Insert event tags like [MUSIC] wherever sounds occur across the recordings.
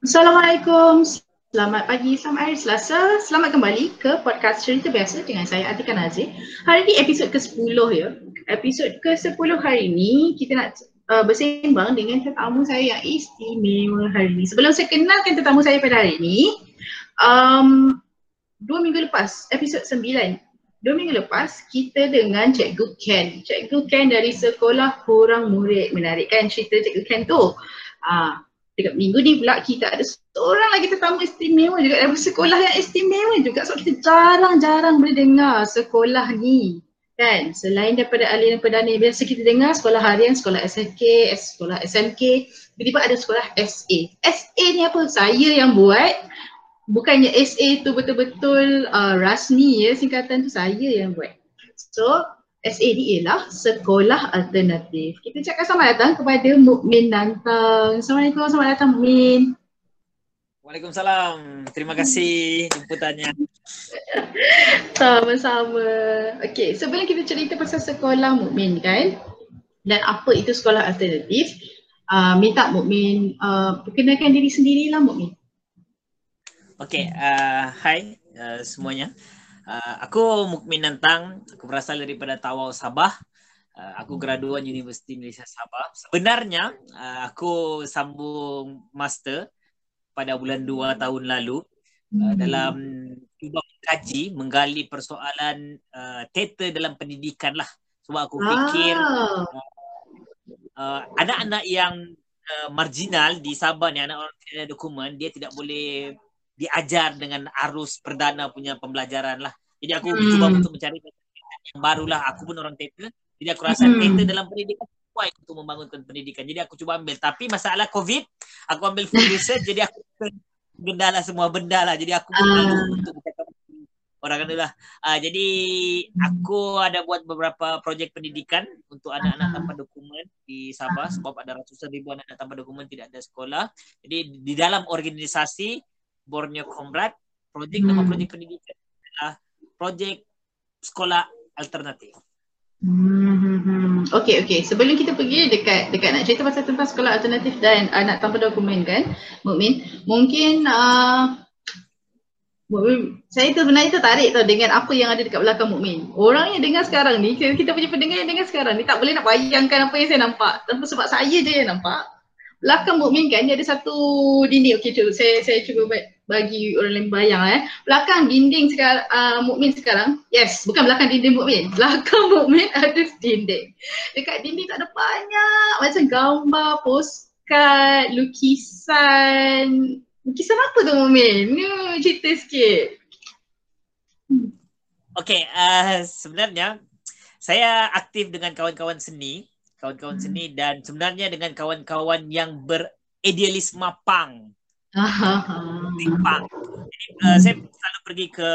Assalamualaikum. Selamat pagi, selamat hari Selasa. Selamat kembali ke podcast cerita biasa dengan saya Atika Nazir. Hari ini episod ke-10 ya. Episod ke-10 hari ini kita nak uh, bersembang dengan tetamu saya yang istimewa hari ini. Sebelum saya kenalkan tetamu saya pada hari ini, um, dua minggu lepas, episod 9, dua minggu lepas kita dengan Cikgu Ken. Cikgu Ken dari Sekolah Kurang Murid. Menarik kan cerita Cikgu Ken tu? Ah, dekat minggu ni pula kita ada seorang lagi tetamu istimewa juga. Dari sekolah yang istimewa juga. Sebab kita jarang-jarang boleh dengar sekolah ni. Kan? Selain daripada aliran perdana biasa kita dengar sekolah harian, sekolah SMK, sekolah SMK tiba-tiba ada sekolah SA SA ni apa? Saya yang buat. Bukannya SA tu betul-betul uh, rasmi ya singkatan tu. Saya yang buat. So SAD ialah Sekolah Alternatif. Kita cakap selamat datang kepada Mukmin Nantang. Assalamualaikum, selamat datang Mukmin. Waalaikumsalam. Terima kasih jemputannya. [LAUGHS] Sama-sama. Okey, sebelum kita cerita pasal sekolah Mukmin kan dan apa itu sekolah alternatif, uh, minta Mukmin uh, perkenalkan diri sendirilah Mukmin. Okey, uh, hai uh, semuanya. Uh, aku Mukmin Nantang, aku berasal daripada Tawau Sabah. Uh, aku graduan Universiti Malaysia Sabah. Sebenarnya uh, aku sambung master pada bulan 2 tahun lalu uh, dalam cuba mengkaji, menggali persoalan uh, teater dalam pendidikan lah. Sebab aku fikir uh, uh, anak-anak yang uh, marginal di Sabah ni, anak orang tidak dokumen, dia tidak boleh diajar dengan arus perdana punya pembelajaran lah. Jadi aku hmm. cuba untuk mencari yang barulah. Aku pun orang teater. Jadi aku rasa hmm. teater dalam pendidikan kuat untuk membangunkan pendidikan. Jadi aku cuba ambil. Tapi masalah COVID, aku ambil full [LAUGHS] research. jadi aku gendala semua benda lah. Jadi aku pun uh. untuk bercakap orang kan lah. Uh, jadi aku ada buat beberapa projek pendidikan untuk anak-anak tanpa dokumen di Sabah sebab ada ratusan ribu anak tanpa dokumen tidak ada sekolah. Jadi di dalam organisasi Borneo Comrade, projek hmm. nama projek pendidikan adalah projek sekolah alternatif. Hmm, okay, okay. Sebelum kita pergi dekat dekat nak cerita pasal tentang sekolah alternatif dan anak tanpa dokumen kan, Mukmin, mungkin uh, saya tu sebenarnya tertarik tau dengan apa yang ada dekat belakang Mukmin. Orang yang dengar sekarang ni, kita punya pendengar yang dengar sekarang ni tak boleh nak bayangkan apa yang saya nampak. Tanpa sebab saya je yang nampak belakang Mukmin kan dia ada satu dinding cuba saya saya cuba bagi orang lain bayang eh. Belakang dinding sekarang uh, Mukmin sekarang yes bukan belakang dinding Mukmin [LAUGHS] belakang Mukmin ada dinding. Dekat dinding tak ada banyak macam gambar postcard lukisan. Lukisan apa tu Mukmin? Ni cerita sikit. Okey, uh, sebenarnya saya aktif dengan kawan-kawan seni kawan-kawan hmm. seni dan sebenarnya dengan kawan-kawan yang beridealisme pang. Pang. Jadi uh, saya selalu pergi ke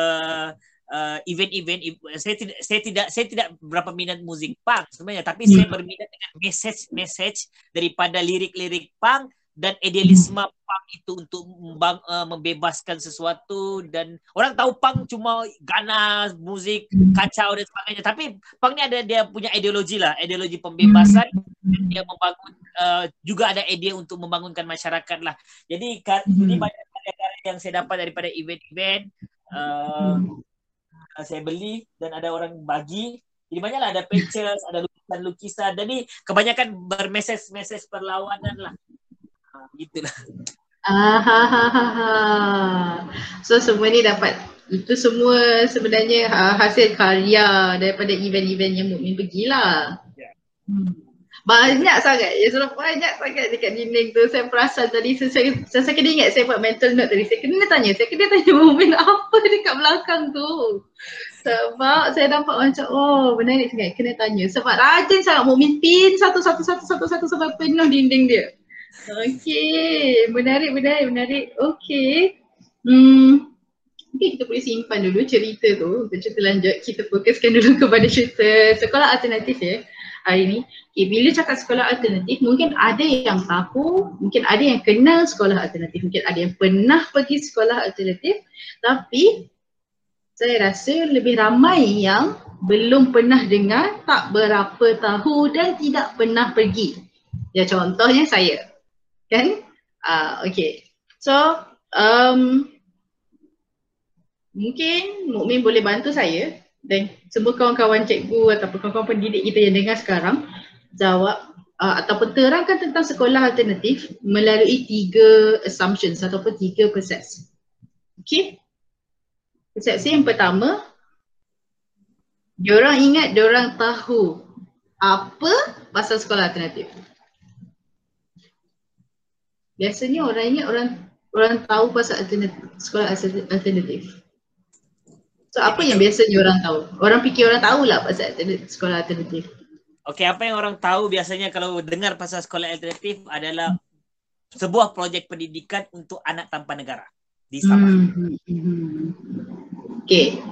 uh, event-event saya tidak saya tidak saya tidak berapa minat muzik pang sebenarnya tapi hmm. saya berminat dengan message-message daripada lirik-lirik pang dan idealisme punk itu untuk membang, uh, membebaskan sesuatu dan orang tahu punk cuma ganas, muzik kacau dan sebagainya. Tapi punk ni ada dia punya ideologi lah, ideologi pembebasan. Dan dia membangun uh, juga ada idea untuk membangunkan masyarakat lah. Jadi ini banyak karya yang saya dapat daripada event-event uh, saya beli dan ada orang bagi jadi banyaklah ada pictures, ada lukisan-lukisan. Jadi kebanyakan bermeses-meses perlawanan lah gitulah. Ah, so semua ni dapat itu semua sebenarnya hasil karya daripada event-event yang Mukmin pergilah. Yeah. Hmm. Banyak sangat, ya sudah banyak sangat dekat dinding tu. Saya perasan tadi, saya, saya, saya, kena ingat saya buat mental note tadi. Saya kena tanya, saya kena tanya [LAUGHS] Mukmin apa dekat belakang tu. Sebab saya nampak macam, oh benar ni kena tanya. Sebab rajin sangat Mukmin pin satu-satu-satu-satu-satu sampai penuh dinding dia. Okey, menarik, menarik, menarik. Okey. Hmm. Okay, kita boleh simpan dulu cerita tu untuk cerita lanjut. Kita fokuskan dulu [LAUGHS] kepada cerita sekolah alternatif ya hari ni. Okay, bila cakap sekolah alternatif, mungkin ada yang tahu, mungkin ada yang kenal sekolah alternatif, mungkin ada yang pernah pergi sekolah alternatif. Tapi saya rasa lebih ramai yang belum pernah dengar, tak berapa tahu dan tidak pernah pergi. Ya contohnya saya kan uh, okay So, um, mungkin Mukmin boleh bantu saya dan semua kawan-kawan cikgu ataupun kawan-kawan pendidik kita yang dengar sekarang jawab uh, ataupun terangkan tentang sekolah alternatif melalui tiga assumptions ataupun tiga persepsi. Okay. Persepsi yang pertama, diorang ingat diorang tahu apa pasal sekolah alternatif. Biasanya orang ingat orang orang tahu pasal alternatif, sekolah alternatif. So apa yang biasanya orang tahu? Orang fikir orang tahu lah pasal sekolah alternatif. Okey, apa yang orang tahu biasanya kalau dengar pasal sekolah alternatif adalah sebuah projek pendidikan untuk anak tanpa negara di Sabah. Hmm. hmm, hmm. Okey.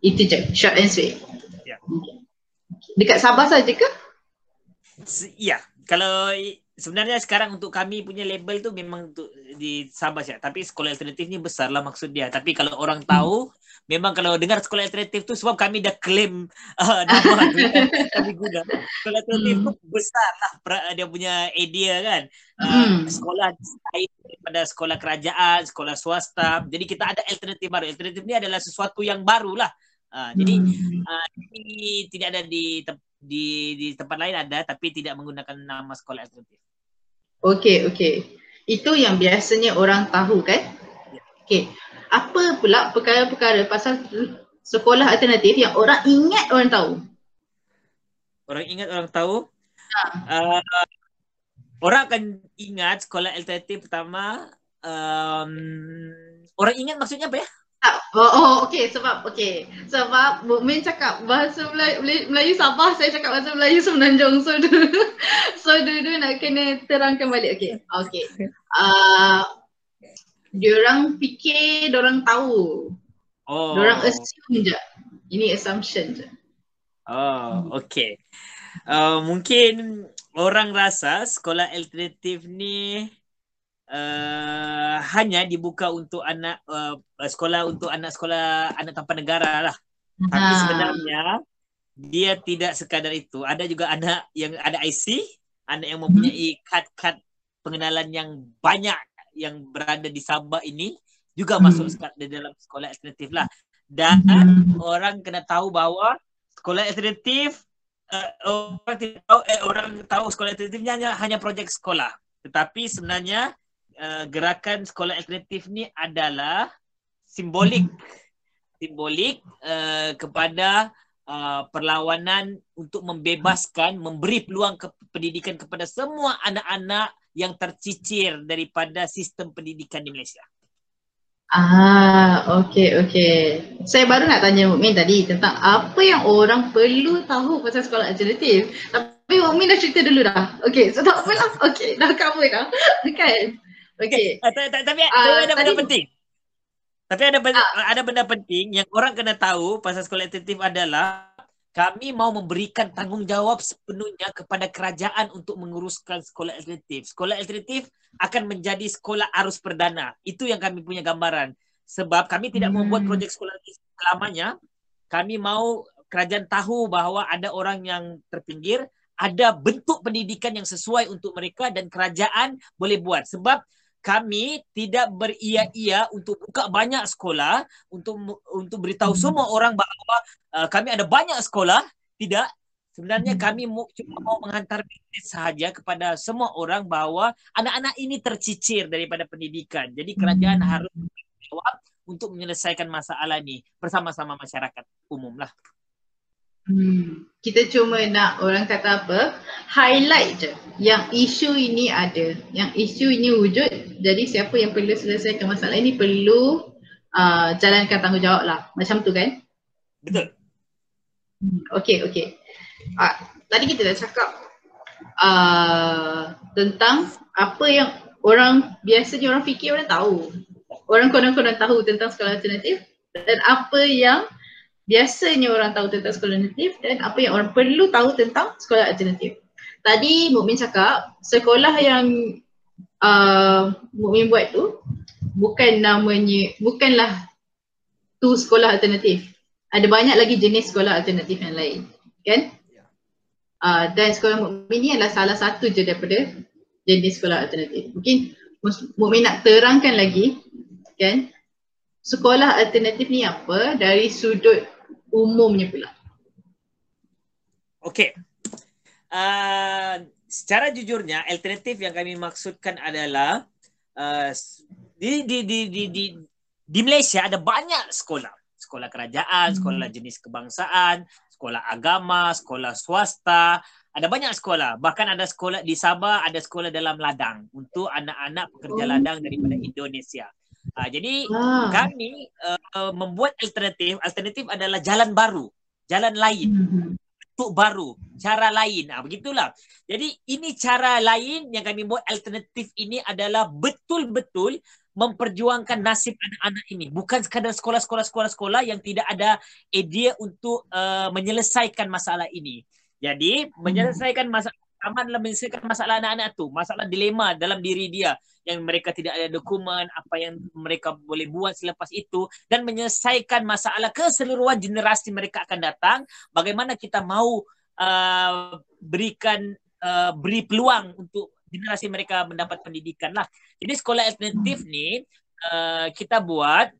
Itu je, short and sweet. Ya. Dekat Sabah saja ke? Ya, kalau sebenarnya sekarang untuk kami punya label tu memang untuk di Sabah saja. Tapi sekolah alternatif ni besar lah maksud dia. Tapi kalau orang tahu, hmm. memang kalau dengar sekolah alternatif tu sebab kami dah claim uh, [LAUGHS] nama tu [LAUGHS] kami guna. Sekolah alternatif hmm. tu besar lah dia punya idea kan. Uh, hmm. Sekolah lain daripada sekolah kerajaan, sekolah swasta. Jadi kita ada alternatif baru. Alternatif ni adalah sesuatu yang baru lah. Uh, jadi hmm. uh, ini tidak ada di di di tempat lain ada tapi tidak menggunakan nama sekolah alternatif. Okey, okey. Itu yang biasanya orang tahu kan? Ya. Okey. Apa pula perkara-perkara pasal sekolah alternatif yang orang ingat orang tahu? Orang ingat orang tahu? Ha. Uh, orang akan ingat sekolah alternatif pertama um, orang ingat maksudnya apa ya? Oh, oh okey sebab okey. Sebab Mukmin cakap bahasa Melayu, Melayu Sabah, saya cakap bahasa Melayu Semenanjung. So dulu [LAUGHS] so dulu nak kena terangkan balik. Okey. Okey. Uh, diorang fikir diorang tahu. Oh. Diorang assume je. Ini assumption je. Oh, okey. Uh, mungkin orang rasa sekolah alternatif ni uh, hanya dibuka untuk anak uh, sekolah untuk anak sekolah anak tanpa negara lah. Ha. Tapi sebenarnya dia tidak sekadar itu. Ada juga anak yang ada IC, anak yang mempunyai kad-kad pengenalan yang banyak yang berada di Sabah ini juga hmm. masuk di dalam sekolah alternatif lah. Dan hmm. orang kena tahu bahawa sekolah alternatif uh, orang tidak tahu eh, orang tahu sekolah alternatifnya hanya hanya projek sekolah. Tetapi sebenarnya uh, gerakan sekolah alternatif ni adalah simbolik [LAUGHS] simbolik uh, kepada uh, perlawanan untuk membebaskan memberi peluang ke pendidikan kepada semua anak-anak yang tercicir daripada sistem pendidikan di Malaysia. Ah, okey okey. Saya baru nak tanya Mukmin tadi tentang apa yang orang perlu tahu pasal sekolah alternatif. Tapi Mukmin dah cerita dulu dah. Okey, so tak apalah. Okey, dah cover dah. [LAUGHS] Kan? Okay. Uh, tapi tapi uh, ada benda penting. Tapi ada benda, uh, ada benda penting yang orang kena tahu pasal sekolah alternatif adalah kami mau memberikan tanggungjawab sepenuhnya kepada kerajaan untuk menguruskan sekolah alternatif. Sekolah alternatif akan menjadi sekolah arus perdana. Itu yang kami punya gambaran. Sebab kami tidak hmm. membuat projek sekolah alternatif selamanya. Kami mau kerajaan tahu bahawa ada orang yang terpinggir, ada bentuk pendidikan yang sesuai untuk mereka dan kerajaan boleh buat. Sebab kami tidak beria-ia untuk buka banyak sekolah untuk untuk beritahu hmm. semua orang bahawa uh, kami ada banyak sekolah tidak sebenarnya hmm. kami cuma mau menghantar mesej sahaja kepada semua orang bahawa anak-anak ini tercicir daripada pendidikan jadi kerajaan hmm. harus berjawab untuk menyelesaikan masalah ini bersama-sama masyarakat umum lah. Hmm. Kita cuma nak orang kata apa? Highlight je. Yang isu ini ada. Yang isu ini wujud. Jadi siapa yang perlu selesaikan masalah ini perlu uh, jalankan tanggungjawab lah. Macam tu kan? Betul. Hmm. okay okay uh, tadi kita dah cakap uh, tentang apa yang orang biasanya orang fikir orang tahu. Orang konon-konon tahu tentang sekolah alternatif dan apa yang biasanya orang tahu tentang sekolah alternatif dan apa yang orang perlu tahu tentang sekolah alternatif. Tadi Mukmin cakap sekolah yang uh, Mukmin buat tu bukan namanya bukanlah tu sekolah alternatif. Ada banyak lagi jenis sekolah alternatif yang lain, kan? Uh, dan sekolah Mukmin ni adalah salah satu je daripada jenis sekolah alternatif. Mungkin Mukmin nak terangkan lagi kan sekolah alternatif ni apa dari sudut umumnya pula. Okey. Uh, secara jujurnya alternatif yang kami maksudkan adalah uh, di, di di di di di Malaysia ada banyak sekolah. Sekolah kerajaan, hmm. sekolah jenis kebangsaan, sekolah agama, sekolah swasta, ada banyak sekolah. Bahkan ada sekolah di Sabah, ada sekolah dalam ladang untuk anak-anak pekerja oh. ladang daripada Indonesia. Uh, jadi ah. kami uh, membuat alternatif. Alternatif adalah jalan baru, jalan lain. Hmm bentuk baru, cara lain. Ah begitulah. Jadi ini cara lain yang kami buat alternatif ini adalah betul-betul memperjuangkan nasib anak-anak ini. Bukan sekadar sekolah-sekolah sekolah-sekolah yang tidak ada idea untuk uh, menyelesaikan masalah ini. Jadi menyelesaikan masalah aman dalam menyelesaikan masalah anak-anak tu, masalah dilema dalam diri dia yang mereka tidak ada dokumen, apa yang mereka boleh buat selepas itu dan menyelesaikan masalah keseluruhan generasi mereka akan datang, bagaimana kita mau uh, berikan uh, beri peluang untuk generasi mereka mendapat pendidikan lah. Jadi sekolah alternatif ni uh, kita buat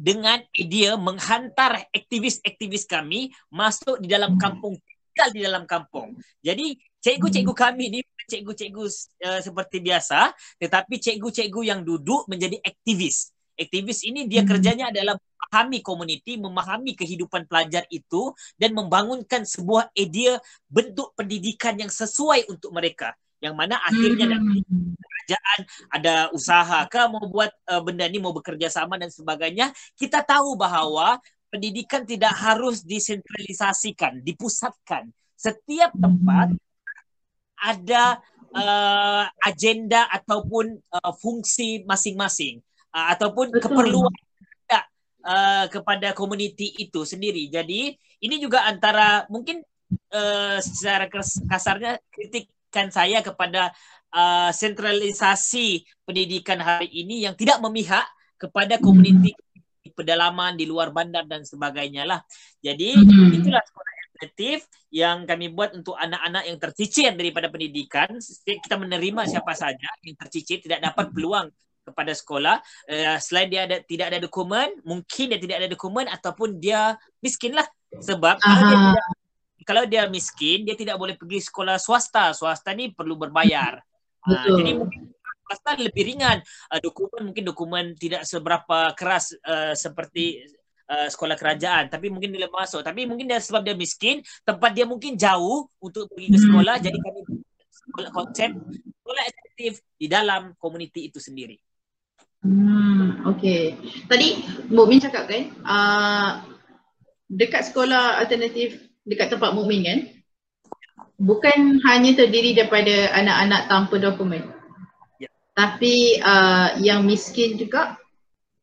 dengan idea menghantar aktivis-aktivis kami masuk di dalam kampung tinggal di dalam kampung. Jadi cikgu-cikgu kami ni cikgu-cikgu uh, seperti biasa tetapi cikgu-cikgu yang duduk menjadi aktivis. Aktivis ini dia hmm. kerjanya adalah memahami komuniti, memahami kehidupan pelajar itu dan membangunkan sebuah idea bentuk pendidikan yang sesuai untuk mereka. Yang mana akhirnya nanti hmm. kerajaan ada usaha ke mau buat uh, benda ni mau bekerja sama dan sebagainya. Kita tahu bahawa pendidikan tidak harus disentralisasikan, dipusatkan. Setiap tempat hmm ada uh, agenda ataupun uh, fungsi masing-masing uh, ataupun Betul. keperluan uh, kepada komuniti itu sendiri. Jadi ini juga antara mungkin uh, secara kasarnya kritikan saya kepada uh, sentralisasi pendidikan hari ini yang tidak memihak kepada komuniti hmm. pedalaman di luar bandar dan sebagainya lah. Jadi hmm. itulah sekolah alternatif yang kami buat untuk anak-anak yang tercicir daripada pendidikan. Kita menerima siapa saja yang tercicir tidak dapat peluang kepada sekolah. Uh, selain dia ada tidak ada dokumen mungkin dia tidak ada dokumen ataupun dia miskin lah. Sebab kalau dia, tidak, kalau dia miskin dia tidak boleh pergi sekolah swasta. Swasta ni perlu berbayar. Uh, jadi mungkin swasta lebih ringan. Uh, dokumen mungkin dokumen tidak seberapa keras uh, seperti uh, sekolah kerajaan tapi mungkin dia masuk tapi mungkin dia sebab dia miskin tempat dia mungkin jauh untuk pergi ke sekolah hmm. jadi kami sekolah konsep sekolah efektif di dalam komuniti itu sendiri. Hmm, okay. Tadi Mukmin cakap kan uh, dekat sekolah alternatif dekat tempat Mukmin kan bukan hanya terdiri daripada anak-anak tanpa dokumen. Ya. Tapi uh, yang miskin juga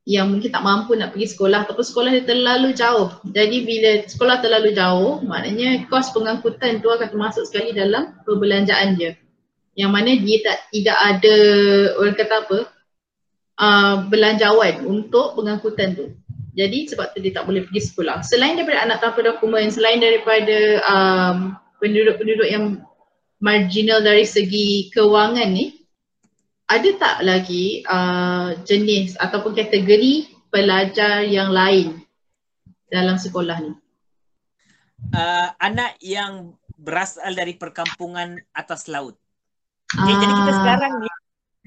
yang mungkin tak mampu nak pergi sekolah ataupun sekolah dia terlalu jauh. Jadi bila sekolah terlalu jauh, maknanya kos pengangkutan tu akan termasuk sekali dalam perbelanjaan dia. Yang mana dia tak tidak ada orang kata apa uh, belanjawan untuk pengangkutan tu. Jadi sebab tu dia tak boleh pergi sekolah. Selain daripada anak tanpa dokumen, selain daripada um, penduduk-penduduk yang marginal dari segi kewangan ni, ada tak lagi uh, jenis ataupun kategori pelajar yang lain dalam sekolah ni? Uh, anak yang berasal dari perkampungan atas laut. Okay, uh. Jadi kita ah. sekarang ni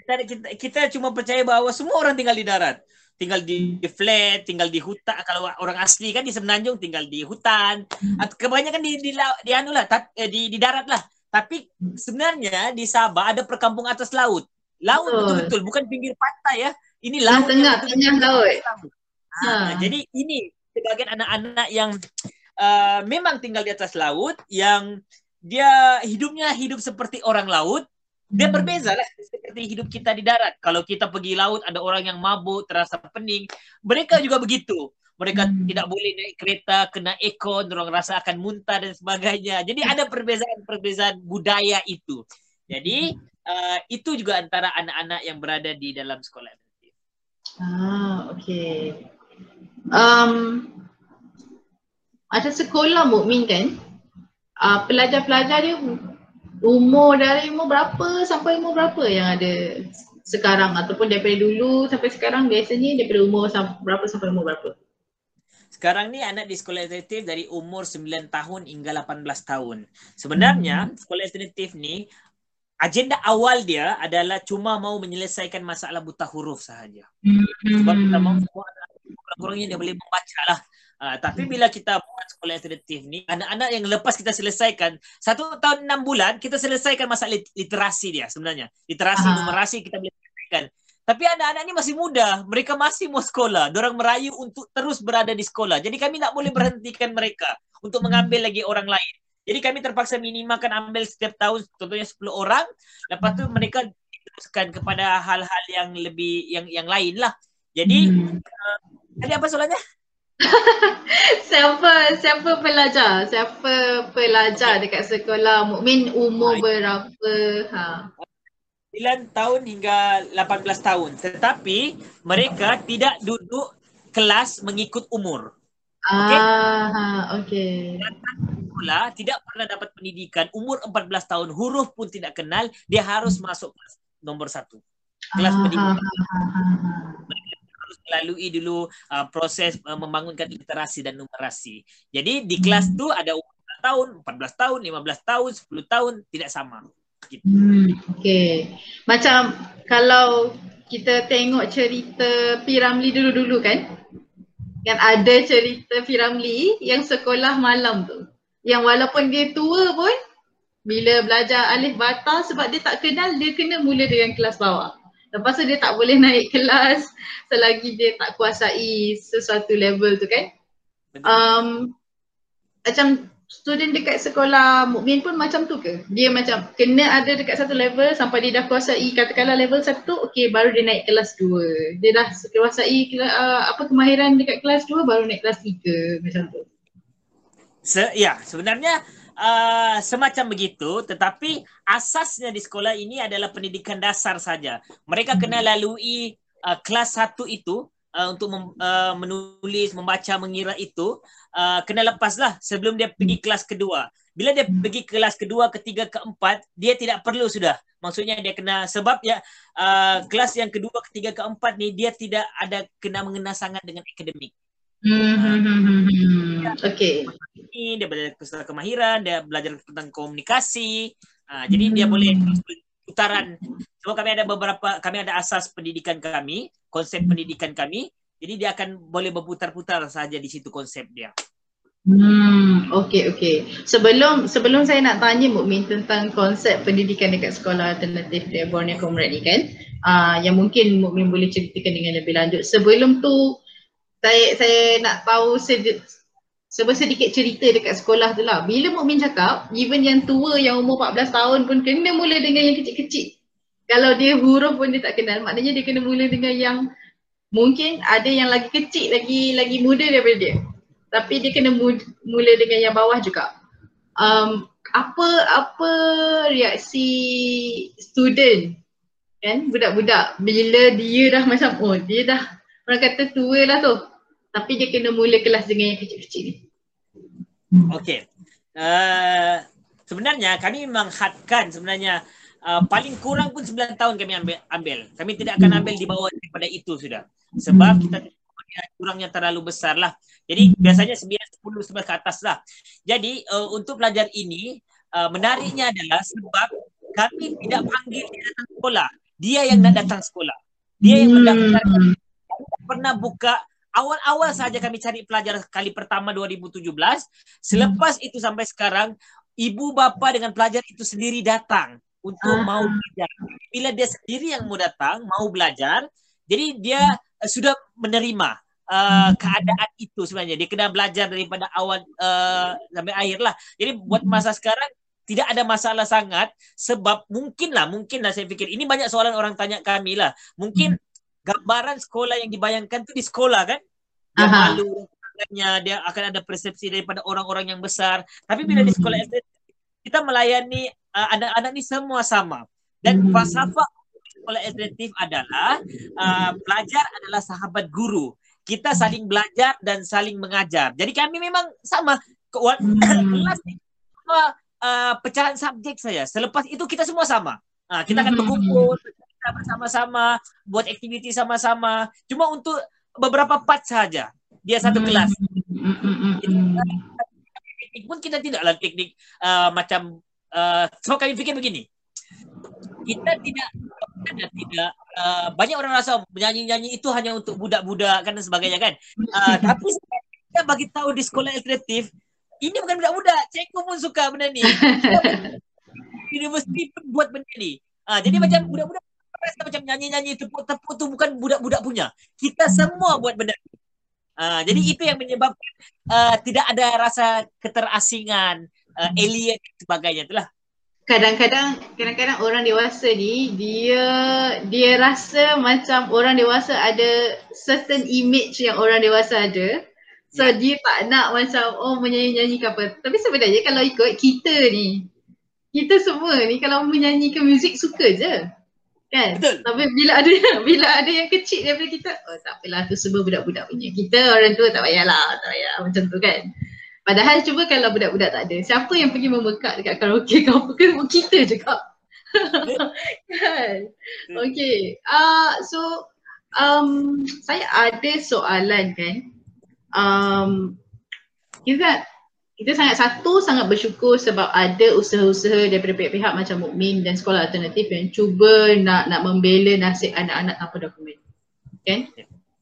kita, kita, kita cuma percaya bahawa semua orang tinggal di darat. Tinggal di flat, tinggal di hutan. Kalau orang asli kan di Semenanjung tinggal di hutan. Atau kebanyakan di di, di, di anu lah, eh, di, di darat lah. Tapi sebenarnya di Sabah ada perkampungan atas laut. Laut betul-betul bukan pinggir pantai ya. Ini laut tengah tengah laut. Ha, ha. Jadi ini sebagian anak-anak yang uh, memang tinggal di atas laut yang dia hidupnya hidup seperti orang laut dia hmm. berbeza lah seperti hidup kita di darat. Kalau kita pergi laut ada orang yang mabuk, terasa pening. Mereka juga begitu. Mereka hmm. tidak boleh naik kereta, kena ekon, orang rasa akan muntah dan sebagainya. Jadi ada perbezaan-perbezaan budaya itu. Jadi uh, itu juga antara anak-anak yang berada di dalam sekolah Ah, okay. Um, ada sekolah mukmin kan? Uh, pelajar-pelajar dia umur dari umur berapa sampai umur berapa yang ada sekarang ataupun daripada dulu sampai sekarang biasanya daripada umur berapa sampai umur berapa? Sekarang ni anak di sekolah alternatif dari umur 9 tahun hingga 18 tahun. Sebenarnya hmm. sekolah alternatif ni agenda awal dia adalah cuma mau menyelesaikan masalah buta huruf sahaja. Hmm. Sebab kita mahu semua kurang-kurangnya dia boleh membaca lah. Uh, tapi bila kita buat sekolah alternatif ni, anak-anak yang lepas kita selesaikan, satu tahun enam bulan, kita selesaikan masalah literasi dia sebenarnya. Literasi, Aha. numerasi kita boleh selesaikan. Tapi anak-anak ni masih muda, mereka masih mau sekolah. Diorang merayu untuk terus berada di sekolah. Jadi kami tak boleh berhentikan mereka untuk mengambil lagi orang lain. Jadi kami terpaksa minimalkan ambil setiap tahun contohnya 10 orang. Lepas tu mereka diteruskan kepada hal-hal yang lebih yang yang lain lah. Jadi hmm. uh, tadi apa soalannya? [LAUGHS] siapa siapa pelajar? Siapa pelajar okay. dekat sekolah Mukmin umur Hai. berapa? Ha. 9 tahun hingga 18 tahun. Tetapi mereka tidak duduk kelas mengikut umur. Okey. Ah, okey. Sekolah tidak pernah dapat pendidikan umur 14 tahun, huruf pun tidak kenal, dia harus masuk kelas nombor satu. Kelas ah, pendidikan. Mereka harus melalui dulu uh, proses uh, membangunkan literasi dan numerasi. Jadi di kelas tu ada umur tahun, 14 tahun, 15 tahun, 10 tahun tidak sama. Gitu. Hmm, okay. Macam kalau kita tengok cerita Piramli dulu-dulu kan, kan ada cerita Piramli yang sekolah malam tu. Yang walaupun dia tua pun, bila belajar alif bata sebab dia tak kenal, dia kena mula dengan kelas bawah. Lepas tu dia tak boleh [LAUGHS] naik kelas selagi dia tak kuasai sesuatu level tu kan. Um, macam student dekat sekolah mukmin pun macam tu ke? Dia macam kena ada dekat satu level sampai dia dah kuasai katakanlah level satu, okey baru dia naik kelas dua. Dia dah kuasai uh, apa kemahiran dekat kelas dua baru naik kelas tiga macam tu. Se ya, sebenarnya uh, semacam begitu tetapi asasnya di sekolah ini adalah pendidikan dasar saja. Mereka kena lalui uh, kelas satu itu uh, untuk mem, uh, menulis, membaca, mengira itu uh, kena lepaslah sebelum dia pergi hmm. kelas kedua. Bila dia hmm. pergi kelas kedua, ketiga, keempat, dia tidak perlu sudah. Maksudnya dia kena sebab ya uh, kelas yang kedua, ketiga, keempat ni dia tidak ada kena mengena sangat dengan akademik. Hmm. Uh, okay. Dia belajar tentang kemahiran, dia belajar tentang komunikasi. Uh, jadi dia boleh putaran. Sebab kami ada beberapa, kami ada asas pendidikan kami, konsep pendidikan kami. Jadi dia akan boleh berputar-putar saja di situ konsep dia. Hmm, okey okey. Sebelum sebelum saya nak tanya Mukmin tentang konsep pendidikan dekat sekolah alternatif di Borneo Comrade ni kan, uh, yang mungkin Mukmin boleh ceritakan dengan lebih lanjut. Sebelum tu saya saya nak tahu sedikit sedikit cerita dekat sekolah tu lah. Bila Mukmin cakap, even yang tua yang umur 14 tahun pun kena mula dengan yang kecil-kecil. Kalau dia huruf pun dia tak kenal, maknanya dia kena mula dengan yang mungkin ada yang lagi kecil lagi lagi muda daripada dia. Tapi dia kena mula dengan yang bawah juga. Um, apa apa reaksi student? Kan? Budak-budak. Bila dia dah macam oh dia dah orang kata tua lah tu tapi dia kena mula kelas dengan yang kecil-kecil ni Okay uh, sebenarnya kami memang hadkan sebenarnya uh, paling kurang pun 9 tahun kami ambil, ambil. Kami tidak akan ambil di bawah daripada itu sudah. Sebab kita kurangnya terlalu besar lah. Jadi biasanya 9, 10, 11 ke atas lah. Jadi uh, untuk pelajar ini uh, menariknya adalah sebab kami tidak panggil dia datang sekolah. Dia yang nak datang sekolah. Dia yang mendaftar. Kami pernah buka awal-awal saja kami cari pelajar kali pertama 2017. Selepas itu sampai sekarang ibu bapa dengan pelajar itu sendiri datang untuk uh mau belajar. Bila dia sendiri yang mau datang, mau belajar, jadi dia uh, sudah menerima uh, keadaan itu sebenarnya. Dia kena belajar daripada awal uh, sampai akhir lah. Jadi buat masa sekarang tidak ada masalah sangat sebab mungkinlah mungkinlah saya fikir ini banyak soalan orang tanya kami lah. Mungkin gambaran sekolah yang dibayangkan tu di sekolah kan? Dia malu dia akan ada persepsi daripada orang-orang yang besar. Tapi bila di sekolah SD kita melayani uh, anak-anak ni semua sama. Dan hmm. falsafah sekolah alternatif adalah uh, pelajar adalah sahabat guru. Kita saling belajar dan saling mengajar. Jadi kami memang sama hmm. [COUGHS] kelas ni uh, pecahan subjek saya. Selepas itu kita semua sama. Uh, kita akan hmm. Berkumpul bersama-sama, buat aktiviti sama-sama. Cuma untuk beberapa part saja. Dia satu kelas. Teknik pun kita tidaklah teknik uh, macam uh, so kami fikir begini. Kita tidak tidak uh, banyak orang rasa menyanyi-nyanyi itu hanya untuk budak-budak kan dan sebagainya kan. Uh, [LAUGHS] tapi kita bagi tahu di sekolah alternatif ini bukan budak-budak. Cikgu pun suka benda ni. [LAUGHS] Universiti pun buat benda ni. Uh, jadi macam budak-budak rasa macam nyanyi-nyanyi tepuk-tepuk tu bukan budak-budak punya. Kita semua buat benda ni. Uh, jadi itu yang menyebabkan uh, tidak ada rasa keterasingan, uh, alien dan sebagainya itulah. Kadang-kadang kadang-kadang orang dewasa ni dia dia rasa macam orang dewasa ada certain image yang orang dewasa ada. So yeah. dia tak nak macam oh menyanyi-nyanyi ke apa. Tapi sebenarnya kalau ikut kita ni kita semua ni kalau menyanyikan muzik suka je. Kan? Betul. Tapi bila ada [LAUGHS] bila ada yang kecil daripada kita, oh tak apalah tu semua budak-budak punya. Kita orang tua tak payahlah, tak payah macam tu kan. Padahal cuba kalau budak-budak tak ada, siapa yang pergi memekat dekat karaoke ke apa [LAUGHS] ke, kita je kak. [LAUGHS] kan? Okay. Uh, so, um, saya ada soalan kan. Um, kita kita sangat satu sangat bersyukur sebab ada usaha-usaha daripada pihak-pihak macam Mukmin dan sekolah alternatif yang cuba nak nak membela nasib anak-anak tanpa dokumen. Kan?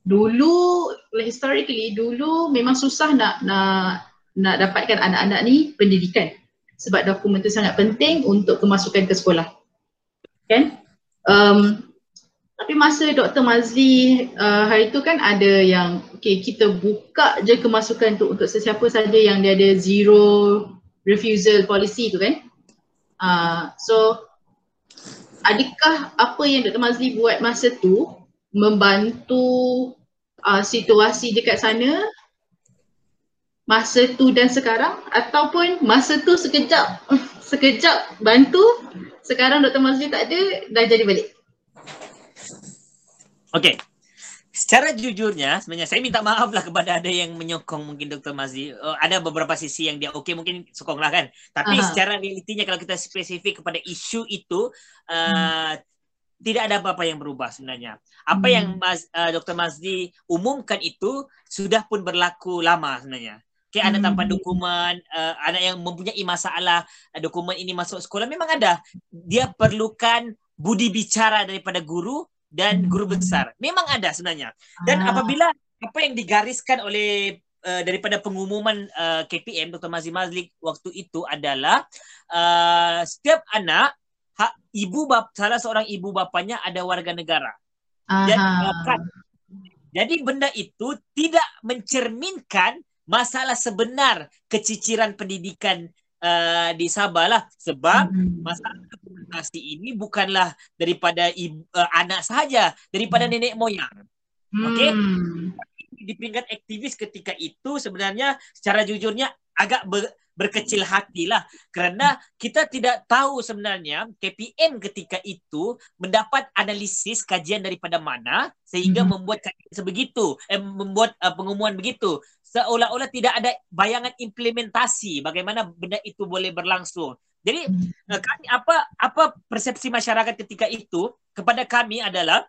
Dulu historically dulu memang susah nak nak nak dapatkan anak-anak ni pendidikan sebab dokumen tu sangat penting untuk kemasukan ke sekolah. Kan? Um, tapi masa Dr. Mazli uh, hari tu kan ada yang okay, kita buka je kemasukan tu untuk sesiapa saja yang dia ada zero refusal policy tu kan. Uh, so adakah apa yang Dr. Mazli buat masa tu membantu uh, situasi dekat sana masa tu dan sekarang ataupun masa tu sekejap [LAUGHS] sekejap bantu sekarang Dr. Mazli tak ada dah jadi balik. Okey. Secara jujurnya sebenarnya saya minta maaf lah kepada ada yang menyokong mungkin Dr. Mazi. Uh, ada beberapa sisi yang dia okey mungkin sokonglah kan. Tapi uh-huh. secara realitinya kalau kita spesifik kepada isu itu uh, hmm. tidak ada apa-apa yang berubah sebenarnya. Apa hmm. yang Mas, uh, Dr. Mazdi umumkan itu sudah pun berlaku lama sebenarnya. Okay, ada tanpa hmm. dokumen, uh, anak yang mempunyai masalah uh, dokumen ini masuk sekolah memang ada. Dia perlukan budi bicara daripada guru dan guru besar. Memang ada sebenarnya. Dan ah. apabila apa yang digariskan oleh uh, daripada pengumuman uh, KPM Dr. Mazli Mazlik waktu itu adalah uh, setiap anak ha, ibu bap salah seorang ibu bapanya ada warga negara. Dan uh, jadi benda itu tidak mencerminkan masalah sebenar keciciran pendidikan uh, di Sabah lah sebab hmm. masalah dokumentasi ini bukanlah daripada ibu, uh, anak sahaja daripada hmm. nenek moyang. Okey. Hmm. Di peringkat aktivis ketika itu sebenarnya secara jujurnya agak ber, berkecil hatilah kerana kita tidak tahu sebenarnya KPM ketika itu mendapat analisis kajian daripada mana sehingga hmm. membuat kajian sebegitu eh, membuat uh, pengumuman begitu seolah-olah tidak ada bayangan implementasi bagaimana benda itu boleh berlangsung. Jadi hmm. uh, kami apa apa persepsi masyarakat ketika itu kepada kami adalah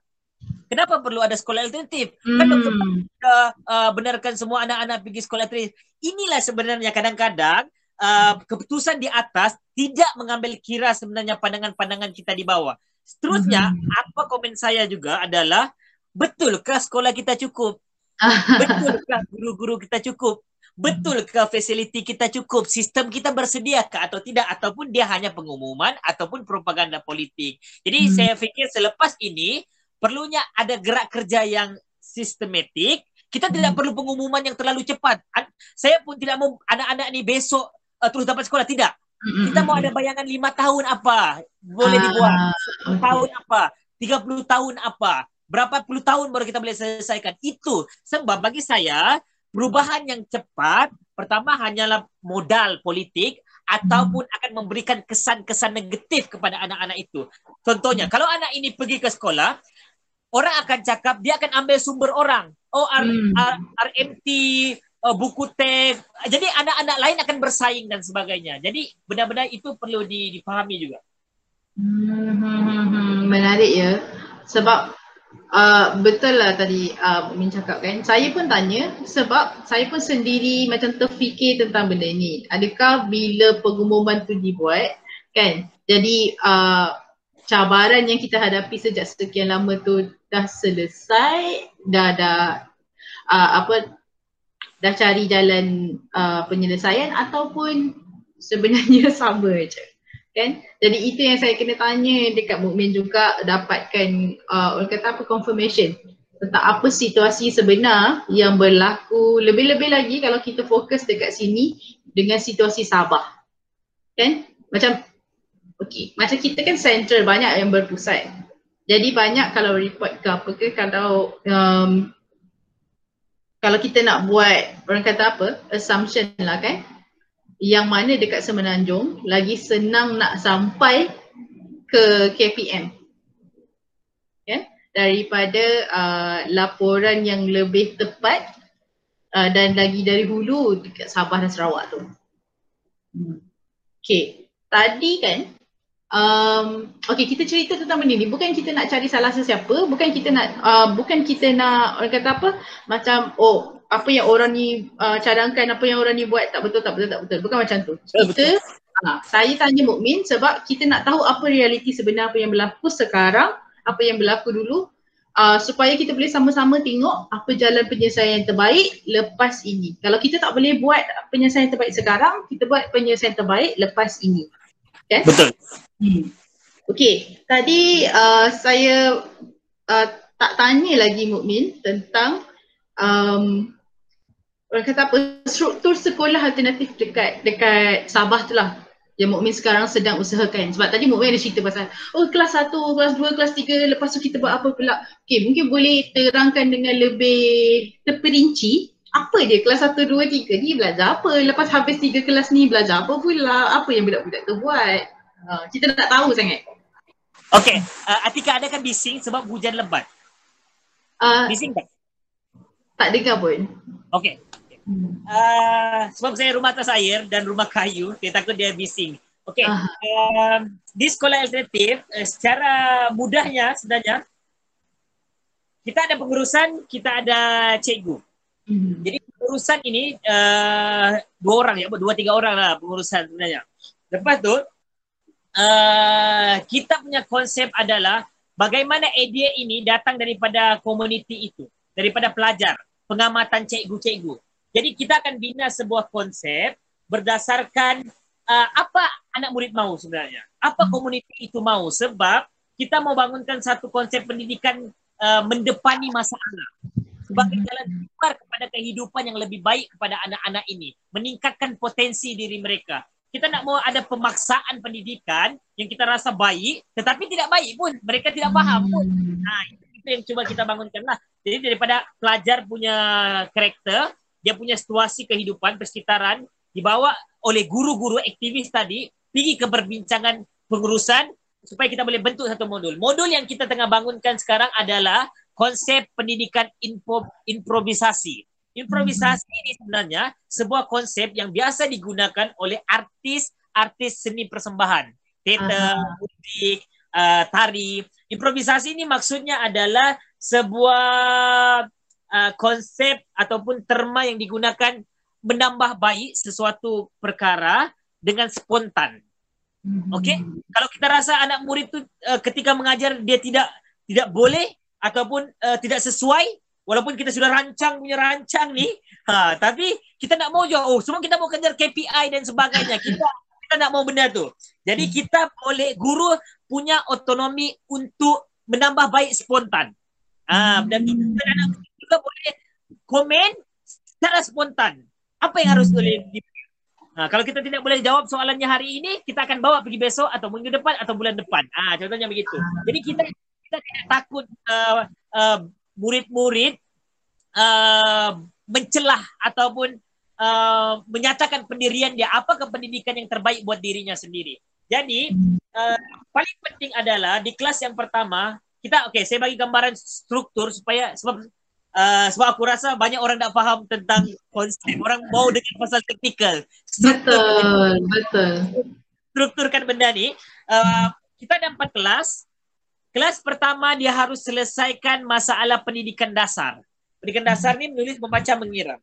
kenapa perlu ada sekolah alternatif? Hmm. Kan doktor uh, uh, benarkan semua anak-anak pergi sekolah alternatif. Inilah sebenarnya kadang-kadang uh, keputusan di atas tidak mengambil kira sebenarnya pandangan-pandangan kita di bawah. Seterusnya, hmm. apa komen saya juga adalah betulkah sekolah kita cukup? [LAUGHS] Betulkah guru-guru kita cukup? Betulkah fasiliti kita cukup? Sistem kita bersedia ke atau tidak? Ataupun dia hanya pengumuman ataupun propaganda politik. Jadi hmm. saya fikir selepas ini perlunya ada gerak kerja yang sistematik. Kita tidak perlu pengumuman yang terlalu cepat. Saya pun tidak mau anak-anak ni besok uh, terus dapat sekolah. Tidak. Hmm. Kita mau ada bayangan lima tahun apa boleh dibuat. Uh, tahun apa? 30 tahun apa? berapa puluh tahun baru kita boleh selesaikan itu sebab bagi saya perubahan yang cepat pertama hanyalah modal politik ataupun hmm. akan memberikan kesan-kesan negatif kepada anak-anak itu contohnya hmm. kalau anak ini pergi ke sekolah orang akan cakap dia akan ambil sumber orang oh R, hmm. R, RMT uh, buku teks jadi anak-anak lain akan bersaing dan sebagainya. Jadi benar-benar itu perlu dipahami juga. Hmm. menarik ya. Sebab Uh, betul lah tadi uh, Min cakap kan. Saya pun tanya sebab saya pun sendiri macam terfikir tentang benda ni. Adakah bila pengumuman tu dibuat kan? Jadi uh, cabaran yang kita hadapi sejak sekian lama tu dah selesai Dah dah uh, apa dah cari jalan uh, penyelesaian ataupun sebenarnya [LAUGHS] sama je kan? Jadi itu yang saya kena tanya dekat Mukmin juga dapatkan uh, orang kata apa confirmation tentang apa situasi sebenar yang berlaku lebih-lebih lagi kalau kita fokus dekat sini dengan situasi Sabah kan? Macam okey macam kita kan central banyak yang berpusat. Jadi banyak kalau report ke apa ke kalau um, kalau kita nak buat orang kata apa? Assumption lah kan? Yang mana dekat Semenanjung lagi senang nak sampai ke KPM ya? Daripada uh, laporan yang lebih tepat uh, dan lagi dari hulu dekat Sabah dan Sarawak tu. Hmm. Okay, tadi kan um, okay kita cerita tentang benda ni. Bukan kita nak cari salah sesiapa, bukan kita nak uh, bukan kita nak orang kata apa? Macam oh apa yang orang ni uh, cadangkan apa yang orang ni buat tak betul tak betul tak betul. Bukan macam tu. Kita uh, saya tanya mukmin sebab kita nak tahu apa realiti sebenar apa yang berlaku sekarang apa yang berlaku dulu. Uh, supaya kita boleh sama-sama tengok apa jalan penyelesaian yang terbaik lepas ini. Kalau kita tak boleh buat penyelesaian terbaik sekarang kita buat penyelesaian terbaik lepas ini kan betul. Hmm. okey. Tadi uh, saya uh, tak tanya lagi mukmin tentang um, orang kata apa struktur sekolah alternatif dekat dekat Sabah tu lah yang Mukmin sekarang sedang usahakan. Sebab tadi Mukmin ada cerita pasal oh kelas 1, kelas 2, kelas 3 lepas tu kita buat apa pula? Okay mungkin boleh terangkan dengan lebih terperinci apa dia kelas 1, 2, 3 ni belajar apa lepas habis 3 kelas ni belajar apa pula apa yang budak-budak tu buat uh, kita nak tahu sangat Okay, uh, Atika ada kan bising sebab hujan lebat? Uh, bising tak? Tak dengar pun. Okay, Uh, sebab saya rumah atas air dan rumah kayu, dia takut dia bising. Okay, uh. uh, di sekolah alternatif, uh, secara mudahnya sebenarnya, kita ada pengurusan, kita ada cikgu. Hmm. Jadi pengurusan ini uh, dua orang ya, dua tiga orang lah pengurusan sebenarnya. Lepas tu, uh, kita punya konsep adalah bagaimana idea ini datang daripada komuniti itu, daripada pelajar, pengamatan cikgu-cikgu. Jadi kita akan bina sebuah konsep berdasarkan uh, apa anak murid mau sebenarnya. Apa hmm. komuniti itu mau sebab kita mau bangunkan satu konsep pendidikan uh, mendepani masa anak sebagai hmm. jalan keluar kepada kehidupan yang lebih baik kepada anak-anak ini, meningkatkan potensi diri mereka. Kita nak mau ada pemaksaan pendidikan yang kita rasa baik tetapi tidak baik pun, mereka tidak faham pun. Nah, itu yang cuba kita bangunkan lah. Jadi daripada pelajar punya karakter, dia punya situasi kehidupan persekitaran dibawa oleh guru-guru aktivis tadi pergi ke perbincangan pengurusan supaya kita boleh bentuk satu modul. Modul yang kita tengah bangunkan sekarang adalah konsep pendidikan info, improvisasi. Improvisasi ini sebenarnya sebuah konsep yang biasa digunakan oleh artis-artis seni persembahan. Teater, musik, uh, tari. Improvisasi ini maksudnya adalah sebuah uh, konsep ataupun terma yang digunakan menambah baik sesuatu perkara dengan spontan. Hmm. Okey, kalau kita rasa anak murid tu uh, ketika mengajar dia tidak tidak boleh ataupun uh, tidak sesuai walaupun kita sudah rancang punya rancang ni, ha tapi kita nak mau juga oh semua kita mau kejar KPI dan sebagainya. Kita kita nak mau benda tu. Jadi hmm. kita boleh guru punya otonomi untuk menambah baik spontan. Ah, dan tu anak juga boleh komen secara spontan. Apa yang harus boleh di Ha, kalau kita tidak boleh jawab soalannya hari ini, kita akan bawa pergi besok atau minggu depan atau bulan depan. Ha, contohnya begitu. Jadi kita kita tidak takut uh, uh, murid-murid uh, mencelah ataupun uh, menyatakan pendirian dia. Apakah pendidikan yang terbaik buat dirinya sendiri. Jadi uh, paling penting adalah di kelas yang pertama kita oke okay, saya bagi gambaran struktur supaya sebab uh, sebab aku rasa banyak orang tak faham tentang konsep. Orang mau dengan pasal teknikal. Betul betul. Strukturkan benda ni. Uh, kita ada empat kelas. Kelas pertama dia harus selesaikan masalah pendidikan dasar. Pendidikan dasar ni menulis, membaca, mengira.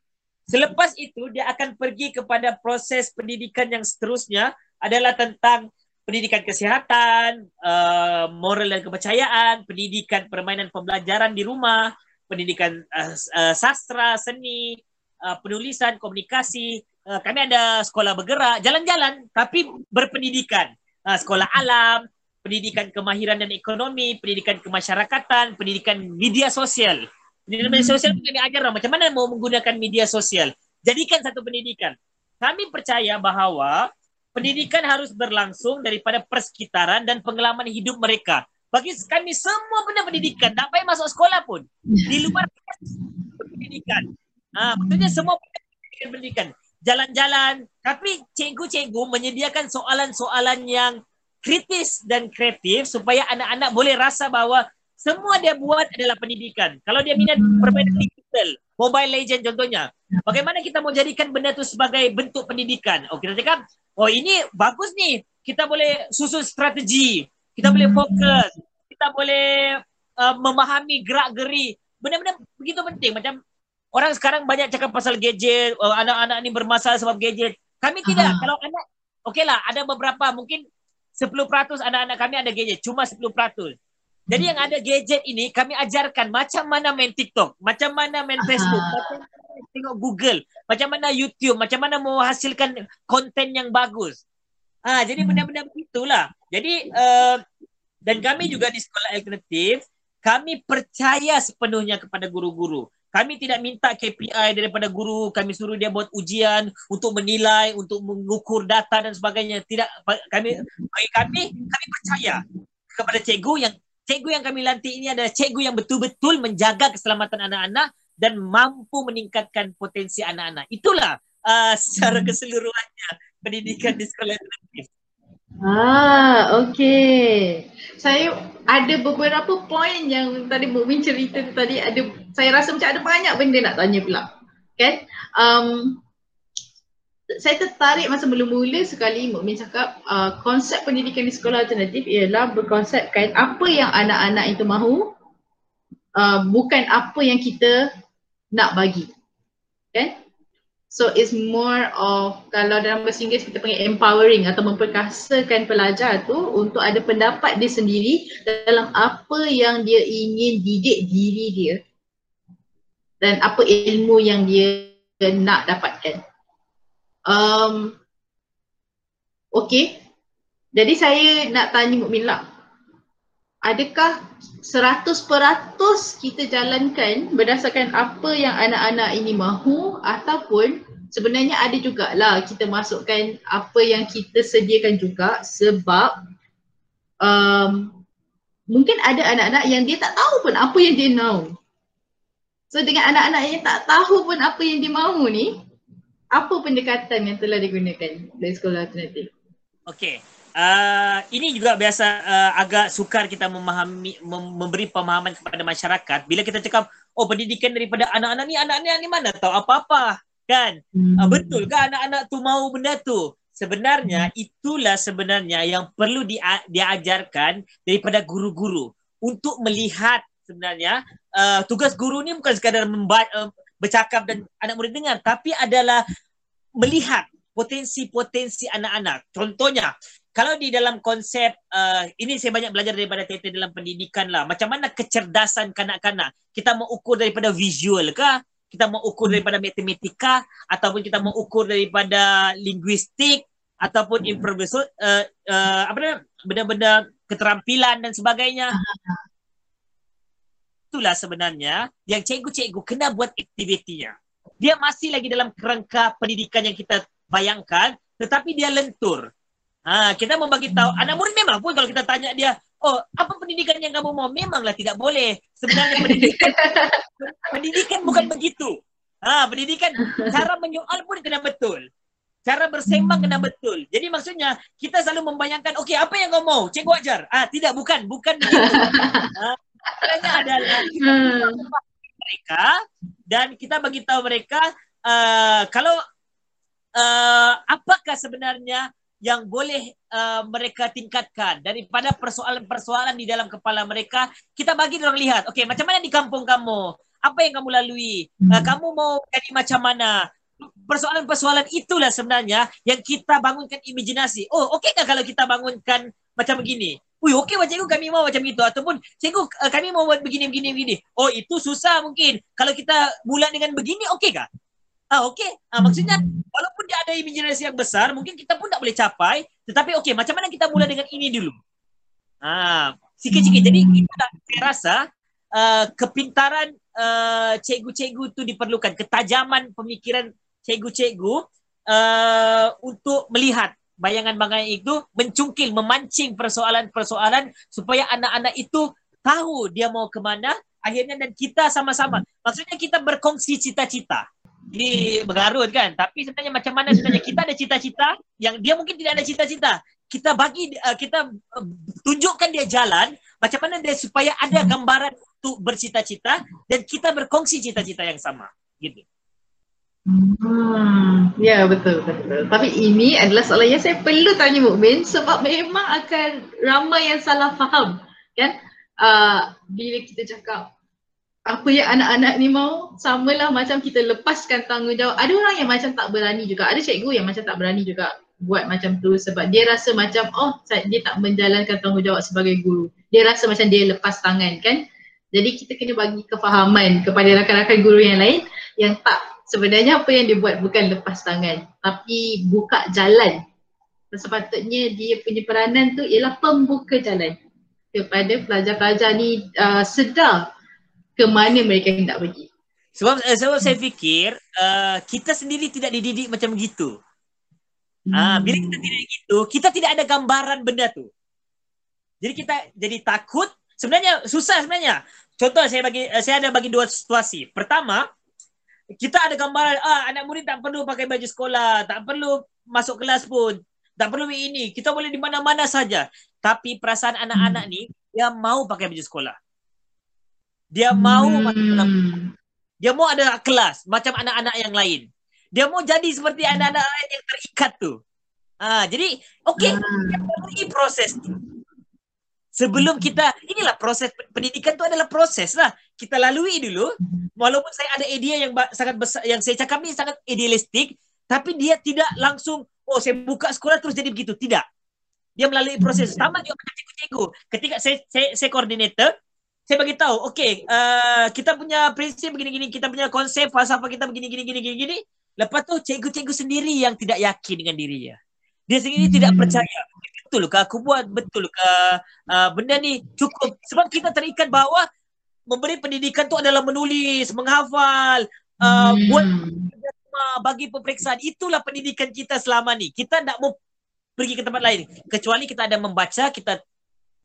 Selepas itu dia akan pergi kepada proses pendidikan yang seterusnya adalah tentang pendidikan kesihatan, uh, moral dan kepercayaan, pendidikan permainan pembelajaran di rumah, pendidikan uh, uh, sastra, seni, penulisan, komunikasi. Kami ada sekolah bergerak, jalan-jalan tapi berpendidikan. Sekolah alam, pendidikan kemahiran dan ekonomi, pendidikan kemasyarakatan, pendidikan media sosial. Pendidikan media sosial hmm. kami ajar macam mana mau menggunakan media sosial. Jadikan satu pendidikan. Kami percaya bahawa pendidikan harus berlangsung daripada persekitaran dan pengalaman hidup mereka. Bagi kami semua benda pendidikan, tak payah masuk sekolah pun. Di luar pendidikan. Ha, betulnya semua pendidikan, pendidikan. Jalan-jalan. Tapi cikgu-cikgu menyediakan soalan-soalan yang kritis dan kreatif supaya anak-anak boleh rasa bahawa semua dia buat adalah pendidikan. Kalau dia minat permainan digital, Mobile Legend contohnya, bagaimana kita mau jadikan benda itu sebagai bentuk pendidikan? Oh, kita cakap, oh ini bagus nih, kita boleh susun strategi, kita boleh fokus, kita boleh uh, memahami gerak-geri. Benda-benda begitu penting. Macam orang sekarang banyak cakap pasal gadget, oh, anak-anak ni bermasalah sebab gadget. Kami tidak. uh Kalau anak, okeylah, ada beberapa mungkin 10% anak-anak kami ada gadget, cuma 10%. Jadi yang ada gadget ini kami ajarkan macam mana main TikTok, macam mana main Facebook, macam mana tengok Google, macam mana YouTube, macam mana mau hasilkan konten yang bagus. Ah, jadi hmm. benda-benda begitulah. Jadi uh, dan kami juga di sekolah alternatif, kami percaya sepenuhnya kepada guru-guru. Kami tidak minta KPI daripada guru, kami suruh dia buat ujian untuk menilai, untuk mengukur data dan sebagainya. Tidak kami bagi kami kami percaya kepada cikgu yang cikgu yang kami lantik ini adalah cikgu yang betul-betul menjaga keselamatan anak-anak dan mampu meningkatkan potensi anak-anak. Itulah uh, secara keseluruhannya pendidikan di sekolah alternatif. Ah, okey. Saya ada beberapa poin yang tadi Mukmin cerita tadi ada saya rasa macam ada banyak benda nak tanya pula. Kan? Um, saya tertarik masa mula-mula sekali Mukmin cakap uh, konsep pendidikan di sekolah alternatif ialah berkonsepkan apa yang anak-anak itu mahu uh, bukan apa yang kita nak bagi. Kan? So it's more of kalau dalam bahasa Inggeris kita panggil empowering atau memperkasakan pelajar tu untuk ada pendapat dia sendiri dalam apa yang dia ingin didik diri dia dan apa ilmu yang dia nak dapatkan. Um, okay. Jadi saya nak tanya Mukmin lah. Adakah 100% kita jalankan berdasarkan apa yang anak-anak ini mahu ataupun sebenarnya ada jugalah kita masukkan apa yang kita sediakan juga sebab um, mungkin ada anak-anak yang dia tak tahu pun apa yang dia mahu. So dengan anak-anak yang tak tahu pun apa yang dia mahu ni, apa pendekatan yang telah digunakan dari sekolah alternatif? Okay. Uh, ini juga biasa uh, agak sukar kita memahami mem- memberi pemahaman kepada masyarakat. Bila kita cakap oh pendidikan daripada anak-anak ni anak-anak ni mana tahu apa-apa? Kan? Hmm. uh, betul ke anak-anak tu mau benda tu? Sebenarnya hmm. itulah sebenarnya yang perlu dia diajarkan daripada guru-guru. Untuk melihat sebenarnya uh, tugas guru ni bukan sekadar memba- uh, bercakap dan anak murid dengar tapi adalah melihat potensi-potensi anak-anak. Contohnya kalau di dalam konsep uh, ini saya banyak belajar daripada Tete dalam pendidikan lah. Macam mana kecerdasan kanak-kanak? Kita mau ukur daripada visual ke kita mau ukur daripada matematika ataupun kita mau ukur daripada linguistik? Ataupun improvisasi uh, uh, apa namanya benda-benda keterampilan dan sebagainya. Itulah sebenarnya yang cikgu-cikgu kena buat aktivitinya. Dia masih lagi dalam kerangka pendidikan yang kita bayangkan tetapi dia lentur ha, kita membagi tahu anak murid memang pun kalau kita tanya dia oh apa pendidikan yang kamu mau? Memanglah tidak boleh. Sebenarnya pendidikan [LAUGHS] pendidikan bukan begitu. Ha pendidikan cara menyoal pun kena betul. Cara bersembang kena betul. Jadi maksudnya kita selalu membayangkan okey apa yang kau mau? Cikgu ajar. Ah tidak bukan bukan ha adalah kita mereka dan kita bagi tahu mereka uh, kalau uh, apakah sebenarnya yang boleh uh, mereka tingkatkan. Daripada persoalan-persoalan di dalam kepala mereka kita bagi orang lihat. Okey macam mana di kampung kamu? Apa yang kamu lalui? Uh, kamu mau jadi macam mana? Persoalan-persoalan itulah sebenarnya yang kita bangunkan imajinasi. Oh okey kalau kita bangunkan macam begini? Ui, okey macam cikgu kami mau macam itu. Ataupun cikgu uh, kami mau buat begini begini begini. Oh, itu susah mungkin. Kalau kita mula dengan begini okey kah? Ah, okey. Ah, maksudnya walaupun dia ada imajinasi yang besar, mungkin kita pun tak boleh capai, tetapi okey, macam mana kita mula dengan ini dulu? Ah, sikit-sikit. Jadi kita saya rasa uh, kepintaran uh, cikgu-cikgu itu diperlukan, ketajaman pemikiran cikgu-cikgu uh, untuk melihat bayangan-bayangan itu mencungkil, memancing persoalan-persoalan supaya anak-anak itu tahu dia mau ke mana akhirnya dan kita sama-sama. Maksudnya kita berkongsi cita-cita. Ini mengarut kan? Tapi sebenarnya macam mana sebenarnya kita ada cita-cita yang dia mungkin tidak ada cita-cita. Kita bagi uh, kita uh, tunjukkan dia jalan macam mana dia supaya ada gambaran untuk bercita-cita dan kita berkongsi cita-cita yang sama. Gitu. Hmm, ya betul, betul Tapi ini adalah soalan yang saya perlu tanya Mukmin sebab memang akan ramai yang salah faham kan uh, bila kita cakap apa yang anak-anak ni mau samalah macam kita lepaskan tanggungjawab. Ada orang yang macam tak berani juga. Ada cikgu yang macam tak berani juga buat macam tu sebab dia rasa macam oh dia tak menjalankan tanggungjawab sebagai guru. Dia rasa macam dia lepas tangan kan. Jadi kita kena bagi kefahaman kepada rakan-rakan guru yang lain yang tak sebenarnya apa yang dia buat bukan lepas tangan tapi buka jalan sepatutnya dia punya peranan tu ialah pembuka jalan kepada pelajar-pelajar ni uh, sedar ke mana mereka hendak pergi sebab uh, sebab saya fikir uh, kita sendiri tidak dididik macam begitu ah, hmm. uh, bila kita tidak gitu kita tidak ada gambaran benda tu jadi kita jadi takut sebenarnya susah sebenarnya contoh saya bagi uh, saya ada bagi dua situasi pertama kita ada gambaran ah anak murid tak perlu pakai baju sekolah, tak perlu masuk kelas pun, tak perlu ini. Kita boleh di mana-mana saja. Tapi perasaan anak-anak hmm. ni dia mau pakai baju sekolah. Dia mau hmm. dia mau ada kelas macam anak-anak yang lain. Dia mau jadi seperti anak-anak lain yang terikat tu. Ah, jadi okey, hmm. ini proses sebelum kita inilah proses pendidikan tu adalah proses lah. Kita lalui dulu. Walaupun saya ada idea yang sangat besar yang saya cakap ni sangat idealistik tapi dia tidak langsung oh saya buka sekolah terus jadi begitu. Tidak. Dia melalui proses. Sama juga macam cikgu-cikgu. Ketika saya saya, saya koordinator saya bagi tahu okey uh, kita punya prinsip begini-gini kita punya konsep falsafah kita begini-gini gini-gini gini lepas tu cikgu-cikgu sendiri yang tidak yakin dengan dirinya dia. Sendiri tidak percaya. Betul ke aku buat? Betul ke? Uh, benda ni cukup. Sebab kita terikat bahawa memberi pendidikan tu adalah menulis menghafal uh, hmm. buat bagi peperiksaan. Itulah pendidikan kita selama ni. Kita tak mau pergi ke tempat lain. Kecuali kita ada membaca kita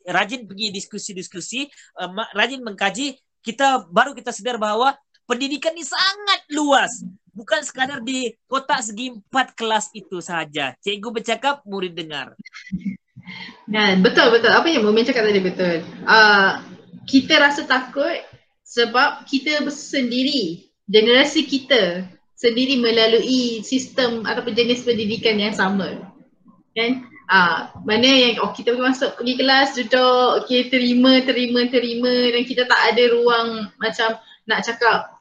rajin pergi diskusi-diskusi uh, rajin mengkaji kita baru kita sedar bahawa pendidikan ni sangat luas bukan sekadar di kotak segi empat kelas itu saja. Cikgu bercakap, murid dengar. [LAUGHS] Kan, betul betul. Apa yang Mumin cakap tadi betul. Uh, kita rasa takut sebab kita sendiri, generasi kita sendiri melalui sistem ataupun jenis pendidikan yang sama. Kan? Ah, mana yang oh kita pergi masuk pergi kelas duduk, okey terima terima terima dan kita tak ada ruang macam nak cakap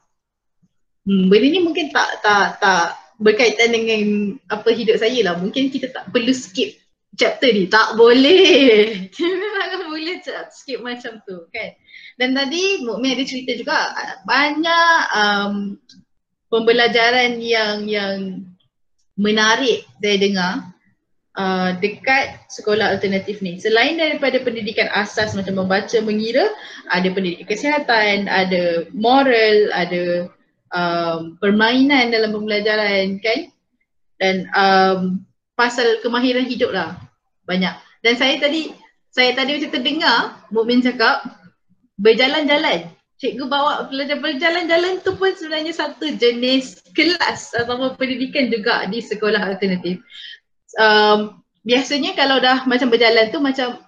hmm, benda ni mungkin tak tak tak berkaitan dengan apa hidup saya lah. Mungkin kita tak perlu skip chapter ni. Tak boleh. [LAUGHS] Kita tak boleh skip macam tu kan. Dan tadi Mukmin ada cerita juga banyak um, pembelajaran yang yang menarik saya dengar uh, dekat sekolah alternatif ni. Selain daripada pendidikan asas macam membaca, mengira, ada pendidikan kesihatan, ada moral, ada um, permainan dalam pembelajaran kan? Dan um, pasal kemahiran hidup lah. Banyak. Dan saya tadi saya tadi macam terdengar Mukmin cakap berjalan-jalan. Cikgu bawa pelajar berjalan-jalan tu pun sebenarnya satu jenis kelas atau pendidikan juga di sekolah alternatif um, biasanya kalau dah macam berjalan tu macam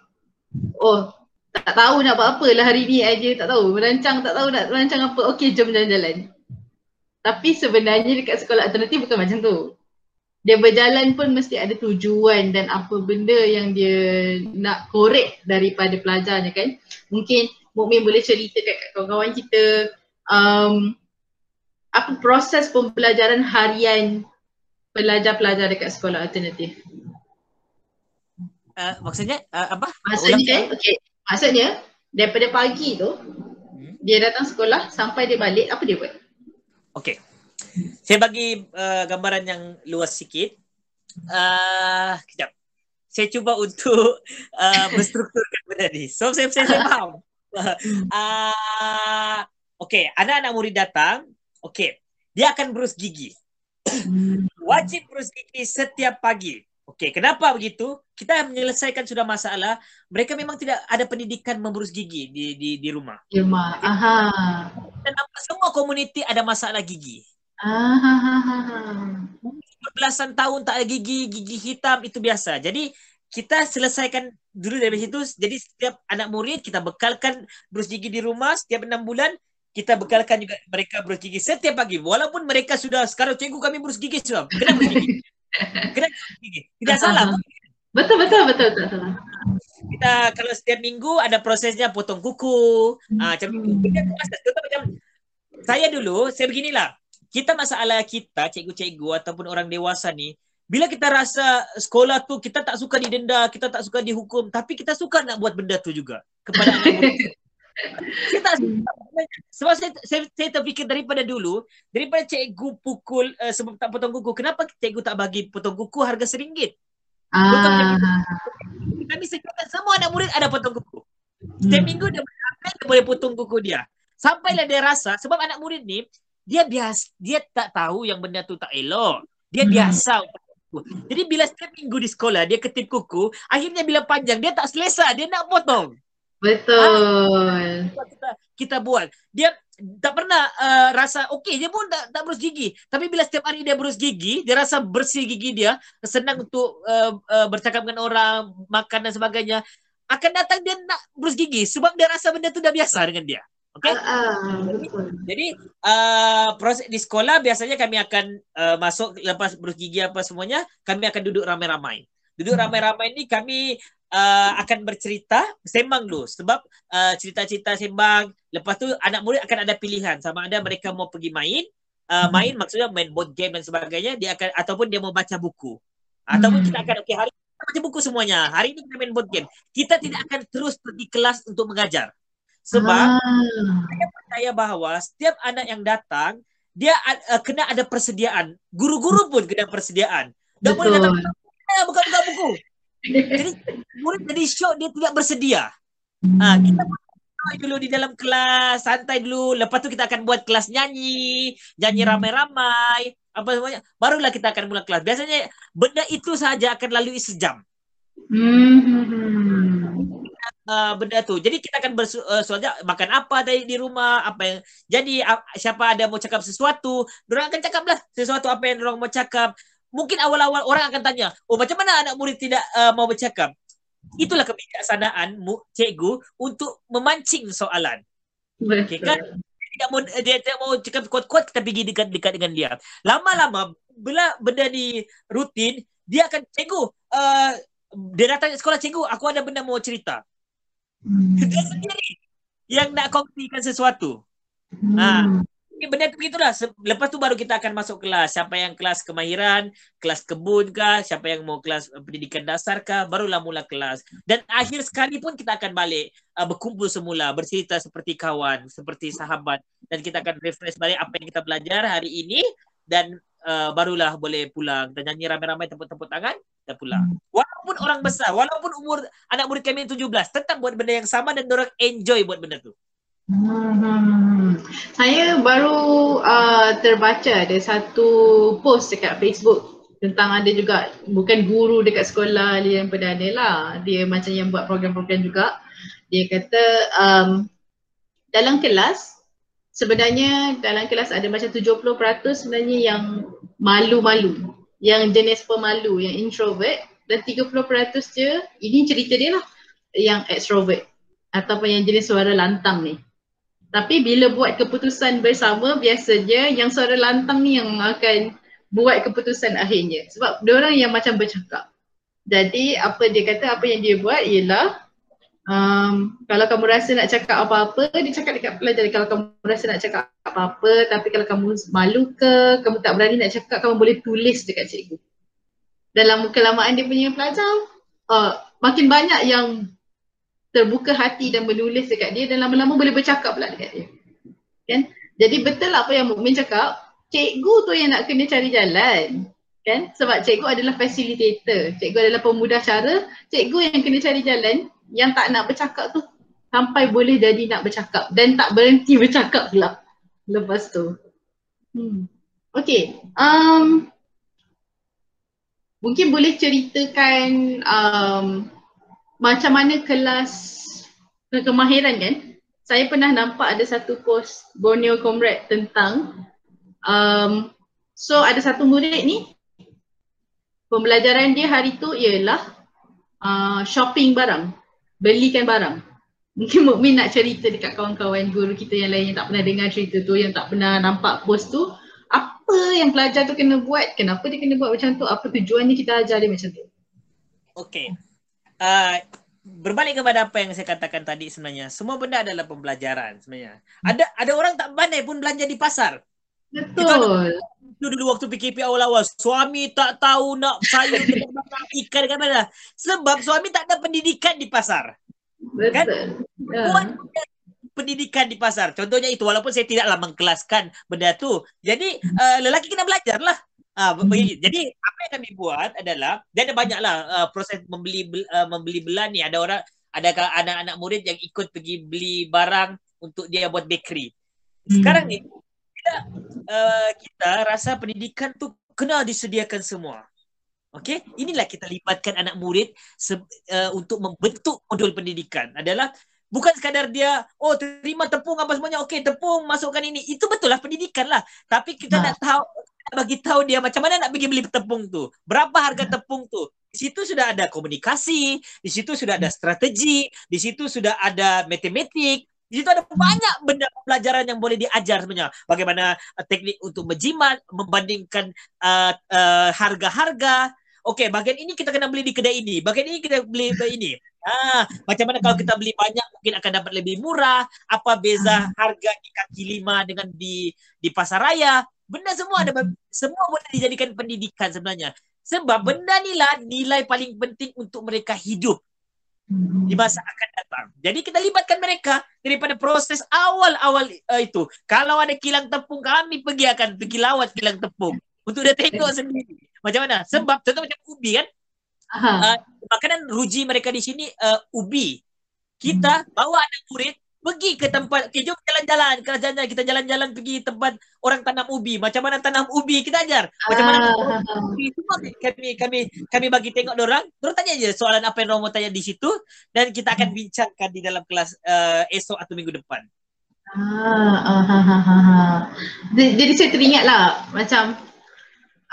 oh tak tahu nak buat apa lah hari ni aja tak tahu merancang tak tahu nak merancang apa okey jom jalan-jalan tapi sebenarnya dekat sekolah alternatif bukan macam tu. dia berjalan pun mesti ada tujuan dan apa benda yang dia nak korek daripada pelajarnya kan. Mungkin Mukmin boleh cerita kat kawan-kawan kita um, apa proses pembelajaran harian pelajar-pelajar dekat sekolah alternatif. Uh, maksudnya uh, apa? Maksudnya, okay. maksudnya daripada pagi tu hmm. dia datang sekolah sampai dia balik apa dia buat? Okay. Saya bagi uh, gambaran yang luas sikit. Uh, kejap. Saya cuba [LAUGHS] untuk uh, berstrukturkan benda ni. So saya saya, saya faham. [LAUGHS] uh, okay, anak-anak murid datang. Okay, dia akan berus gigi. Wajib berus gigi setiap pagi. Okay, kenapa begitu? Kita menyelesaikan sudah masalah. Mereka memang tidak ada pendidikan memberus gigi di di di rumah. Di rumah. Aha. Dan semua komuniti ada masalah gigi. Belasan tahun tak ada gigi, gigi hitam itu biasa. Jadi kita selesaikan dulu dari situ. Jadi setiap anak murid kita bekalkan berus gigi di rumah setiap enam bulan. Kita bekalkan juga mereka berus gigi setiap pagi. Walaupun mereka sudah sekarang cikgu kami berus gigi sudah. Kena berus gigi. Kena berus gigi. Tidak salah. Betul betul betul betul. Kita kalau setiap minggu ada prosesnya potong kuku. Ah macam itu. Macam saya dulu saya beginilah kita masalah kita cikgu-cikgu ataupun orang dewasa ni bila kita rasa sekolah tu kita tak suka didenda, kita tak suka dihukum tapi kita suka nak buat benda tu juga kepada anak [LAUGHS] murid. Kita sebab saya, saya, saya terfikir daripada dulu daripada cikgu pukul uh, sebab tak potong kuku kenapa cikgu tak bagi potong kuku harga seringgit? Ah. kami sekarang semua anak murid ada potong kuku. Setiap hmm. minggu dia, dia boleh potong kuku dia. Sampailah dia rasa sebab anak murid ni dia biasa dia tak tahu yang benda tu tak elok. Dia hmm. biasa jadi bila setiap minggu di sekolah dia ketip kuku akhirnya bila panjang dia tak selesa dia nak potong betul ha? kita, kita buat dia tak pernah uh, rasa okey dia pun tak, tak berus gigi tapi bila setiap hari dia berus gigi dia rasa bersih gigi dia senang untuk uh, uh, bercakap dengan orang makan dan sebagainya akan datang dia nak berus gigi sebab dia rasa benda tu dah biasa dengan dia Okay. Uh, uh, Jadi uh, proses di sekolah biasanya kami akan uh, masuk lepas berus gigi apa semuanya kami akan duduk ramai-ramai. Duduk hmm. ramai-ramai ni kami uh, akan bercerita sembang dulu sebab uh, cerita-cerita sembang lepas tu anak murid akan ada pilihan sama ada mereka mau pergi main uh, main maksudnya main board game dan sebagainya dia akan ataupun dia mau baca buku. Ataupun kita akan okey hari ini kita baca buku semuanya. Hari ini kita main board game. Kita tidak akan terus pergi kelas untuk mengajar. Sebab ah. saya percaya bahawa setiap anak yang datang dia uh, kena ada persediaan. Guru-guru pun kena persediaan. Dan boleh datang eh, buka-buka buku. Jadi murid jadi syok dia tidak bersedia. Ha, kita dulu di dalam kelas, santai dulu. Lepas tu kita akan buat kelas nyanyi, nyanyi hmm. ramai-ramai, apa semuanya. Barulah kita akan mula kelas. Biasanya benda itu saja akan lalui sejam. Hmm uh, benda tu. Jadi kita akan bersoal uh, makan apa tadi di rumah, apa yang jadi uh, siapa ada mau cakap sesuatu, orang akan cakaplah sesuatu apa yang orang mau cakap. Mungkin awal-awal orang akan tanya, "Oh, macam mana anak murid tidak uh, mau bercakap?" Itulah kebijaksanaan cikgu untuk memancing soalan. Okay, kan? Dia mau dia tidak mau cakap kuat-kuat kita pergi dekat-dekat dengan dia. Lama-lama bila benda ni rutin, dia akan cikgu uh, dia datang sekolah cikgu, aku ada benda mau cerita. Hmm. Dia sendiri yang nak kongsikan sesuatu. Hmm. Ha. Benda tu begitulah. Lepas tu baru kita akan masuk kelas. Siapa yang kelas kemahiran, kelas kebun kah, siapa yang mau kelas pendidikan dasar kah, barulah mula kelas. Dan akhir sekali pun kita akan balik uh, berkumpul semula, bercerita seperti kawan, seperti sahabat. Dan kita akan refresh balik apa yang kita belajar hari ini dan uh, barulah boleh pulang. Dan nyanyi ramai-ramai tepuk-tepuk tangan dan pulang. Walaupun orang besar, walaupun umur anak murid kami 17, tetap buat benda yang sama dan orang enjoy buat benda tu. Hmm. Saya baru uh, terbaca ada satu post dekat Facebook tentang ada juga bukan guru dekat sekolah yang perdana lah. Dia macam yang buat program-program juga. Dia kata um, dalam kelas sebenarnya dalam kelas ada macam 70% sebenarnya yang malu-malu yang jenis pemalu, yang introvert dan 30% je, ini cerita dia lah yang extrovert ataupun yang jenis suara lantang ni. Tapi bila buat keputusan bersama biasanya yang suara lantang ni yang akan buat keputusan akhirnya sebab dia orang yang macam bercakap. Jadi apa dia kata apa yang dia buat ialah um, kalau kamu rasa nak cakap apa-apa dia cakap dekat pelajar kalau kamu rasa nak cakap apa-apa tapi kalau kamu malu ke kamu tak berani nak cakap kamu boleh tulis dekat cikgu. Dalam kelamaan dia punya pelajar uh, makin banyak yang terbuka hati dan menulis dekat dia dan lama-lama boleh bercakap pula dekat dia. Kan? Jadi betul lah apa yang Mukmin cakap, cikgu tu yang nak kena cari jalan. Kan? Sebab cikgu adalah facilitator, cikgu adalah pemudah cara, cikgu yang kena cari jalan yang tak nak bercakap tu sampai boleh jadi nak bercakap dan tak berhenti bercakap pula lepas tu. Hmm. Okay, um, mungkin boleh ceritakan um, macam mana kelas kemahiran kan saya pernah nampak ada satu post Borneo Comrade tentang um, so ada satu murid ni pembelajaran dia hari tu ialah uh, shopping barang, belikan barang. [LAUGHS] Mungkin Mukmin nak cerita dekat kawan-kawan guru kita yang lain yang tak pernah dengar cerita tu, yang tak pernah nampak post tu, apa yang pelajar tu kena buat, kenapa dia kena buat macam tu, apa tujuannya kita ajar dia macam tu. Okay. Uh, berbalik kepada apa yang saya katakan tadi sebenarnya. Semua benda adalah pembelajaran sebenarnya. Ada ada orang tak pandai pun belanja di pasar. Betul. Itu dulu waktu PKP awal-awal. Suami tak tahu nak sayur dengan [LAUGHS] ikan dengan mana sebab suami tak ada pendidikan di pasar. Kan? betul. Kan? Ya. pendidikan di pasar. Contohnya itu walaupun saya tidaklah mengkelaskan benda tu. Jadi uh, lelaki kena belajar lah Ah, uh, jadi apa yang kami buat adalah dan ada banyaklah uh, proses membeli uh, membeli belah ni. Ada orang ada anak-anak murid yang ikut pergi beli barang untuk dia buat bakery. Sekarang ni kita uh, kita rasa pendidikan tu kena disediakan semua. Okey, inilah kita libatkan anak murid se- uh, untuk membentuk modul pendidikan. Adalah bukan sekadar dia oh terima tepung apa semuanya okey tepung masukkan ini itu betul lah pendidikan lah tapi kita ha. nak tahu bagi tahu dia macam mana nak pergi beli tepung tu. Berapa harga tepung tu? Di situ sudah ada komunikasi, di situ sudah ada strategi, di situ sudah ada matematik, di situ ada banyak benda pelajaran yang boleh diajar sebenarnya. Bagaimana uh, teknik untuk menjimat, membandingkan uh, uh, harga-harga. Okey, bagian ini kita kena beli di kedai ini. Bagian ini kita beli di ini. Ah, macam mana kalau kita beli banyak mungkin akan dapat lebih murah? Apa beza harga di kaki lima dengan di di pasar raya? Benda semua ada hmm. semua boleh dijadikan pendidikan sebenarnya. Sebab hmm. benda ni lah nilai paling penting untuk mereka hidup hmm. di masa akan datang. Jadi kita libatkan mereka daripada proses awal-awal uh, itu. Kalau ada kilang tepung kami pergi akan pergi lawat kilang tepung untuk dia tengok sendiri. Macam mana? Sebab contoh macam ubi kan. Uh, makanan ruji mereka di sini uh, ubi. Kita bawa anak murid pergi ke tempat okay, jom jalan-jalan ke jalan kita jalan-jalan pergi tempat orang tanam ubi macam mana tanam ubi kita ajar macam mana ah. ubi semua kami kami kami bagi tengok orang terus tanya je soalan apa yang Romo tanya di situ dan kita akan bincangkan di dalam kelas uh, esok atau minggu depan ah, ah, ah, ah, ah. jadi saya teringat lah macam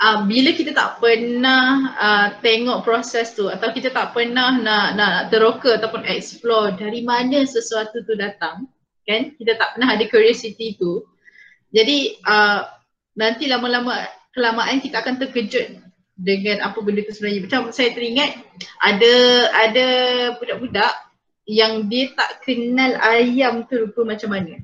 uh, bila kita tak pernah uh, tengok proses tu atau kita tak pernah nak nak teroka ataupun explore dari mana sesuatu tu datang kan? Kita tak pernah ada curiosity tu. Jadi uh, nanti lama-lama kelamaan kita akan terkejut dengan apa benda tu sebenarnya. Macam saya teringat ada ada budak-budak yang dia tak kenal ayam tu rupa macam mana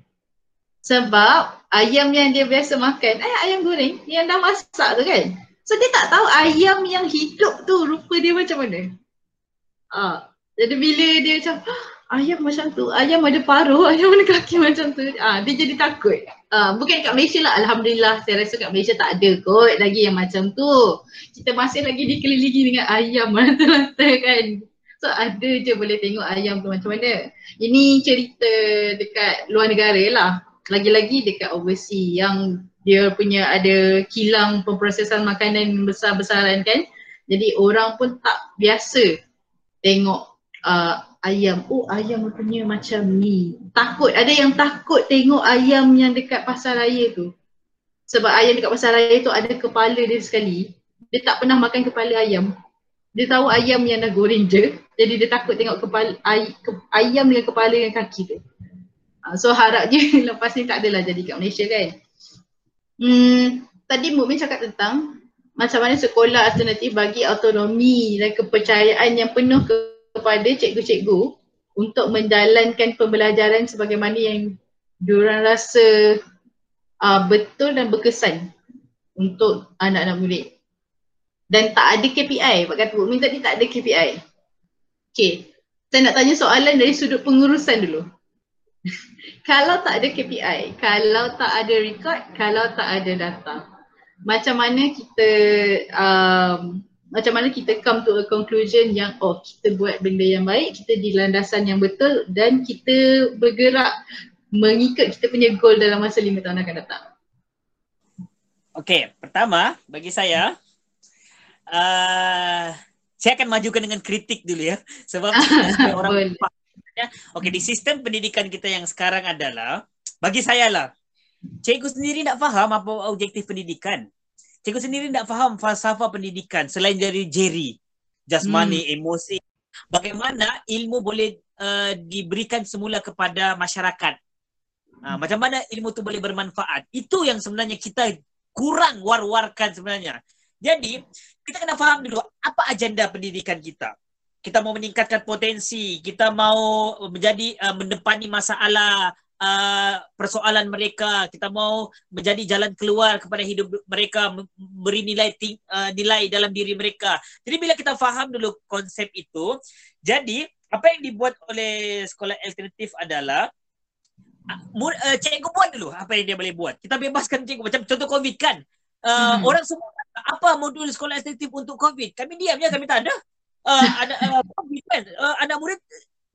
sebab ayam yang dia biasa makan, eh, ayam goreng yang dah masak tu kan. So dia tak tahu ayam yang hidup tu rupa dia macam mana. Ah, jadi bila dia macam ah, ayam macam tu, ayam ada paruh, [LAUGHS] ayam ada kaki macam tu. Ah, dia jadi takut. Ah, bukan kat Malaysia lah, Alhamdulillah saya rasa kat Malaysia tak ada kot lagi yang macam tu. Kita masih lagi dikelilingi dengan ayam [LAUGHS] mata-mata kan. So ada je boleh tengok ayam tu macam mana. Ini cerita dekat luar negara lah lagi-lagi dekat overseas yang dia punya ada kilang pemprosesan makanan besar-besaran kan? Jadi orang pun tak biasa tengok uh, ayam. Oh ayam punya macam ni. Takut ada yang takut tengok ayam yang dekat pasar raya tu. Sebab ayam dekat pasar raya tu ada kepala dia sekali. Dia tak pernah makan kepala ayam. Dia tahu ayam yang dah goreng je. Jadi dia takut tengok kepala ay, ke, ayam dengan kepala dan kaki tu Ah, so harap je [LAUGHS] lepas ni tak adalah jadi kat Malaysia kan. Hmm, tadi Mukmin cakap tentang macam mana sekolah alternatif bagi autonomi dan kepercayaan yang penuh kepada cikgu-cikgu untuk menjalankan pembelajaran sebagaimana yang diorang rasa uh, betul dan berkesan untuk anak-anak murid. Dan tak ada KPI, Pak Kata Bukmin tadi tak ada KPI. Okay, saya nak tanya soalan dari sudut pengurusan dulu. Kalau tak ada KPI, kalau tak ada record, kalau tak ada data, macam mana kita um, macam mana kita come to a conclusion yang oh kita buat benda yang baik, kita di landasan yang betul dan kita bergerak mengikut kita punya goal dalam masa lima tahun akan datang. Okay, pertama bagi saya uh, saya akan majukan dengan kritik dulu ya. Sebab [LAUGHS] orang Okay, di sistem pendidikan kita yang sekarang adalah bagi saya lah cikgu sendiri tak faham apa objektif pendidikan. Cikgu sendiri tak faham falsafah pendidikan selain dari Jerry, jasmani, hmm. emosi. Bagaimana ilmu boleh uh, diberikan semula kepada masyarakat. Uh, macam mana ilmu tu boleh bermanfaat. Itu yang sebenarnya kita kurang war-warkan sebenarnya. Jadi, kita kena faham dulu apa agenda pendidikan kita. Kita mau meningkatkan potensi, kita mau menjadi uh, mendepani masalah uh, persoalan mereka kita mau menjadi jalan keluar kepada hidup mereka beri nilai uh, nilai dalam diri mereka. Jadi bila kita faham dulu konsep itu jadi apa yang dibuat oleh sekolah alternatif adalah uh, cikgu buat dulu apa yang dia boleh buat. Kita bebaskan cikgu macam contoh covid kan? Uh, hmm. orang semua apa modul sekolah alternatif untuk covid? Kami diam ya kami tak ada uh, ada uh, kan uh, anak murid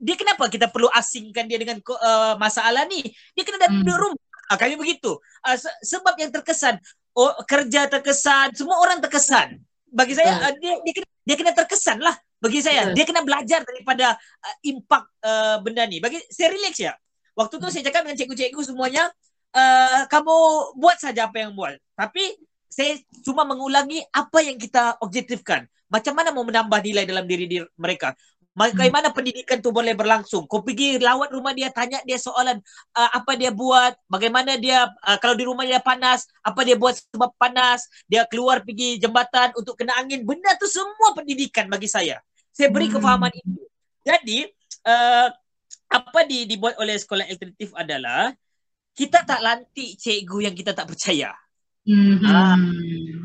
dia kenapa kita perlu asingkan dia dengan uh, masalah ni? Dia kena datang hmm. rumah. Uh, kami begitu. Uh, se- sebab yang terkesan, oh, kerja terkesan, semua orang terkesan. Bagi saya, uh, dia, dia, kena, dia kena terkesan lah. Bagi saya, dia kena belajar daripada uh, impak uh, benda ni. Bagi saya relax ya. Waktu tu saya cakap dengan cikgu-cikgu semuanya, uh, kamu buat saja apa yang buat. Tapi saya cuma mengulangi apa yang kita objektifkan. Macam mana mau menambah nilai dalam diri, diri mereka. Bagaimana hmm. pendidikan tu boleh berlangsung? Kau pergi lawat rumah dia, tanya dia soalan uh, apa dia buat, bagaimana dia, uh, kalau di rumah dia panas, apa dia buat sebab panas, dia keluar pergi jembatan untuk kena angin. Benda tu semua pendidikan bagi saya. Saya beri hmm. kefahaman itu. Jadi, uh, apa di, dibuat oleh sekolah alternatif adalah, kita tak lantik cikgu yang kita tak percaya. Mm-hmm. Uh,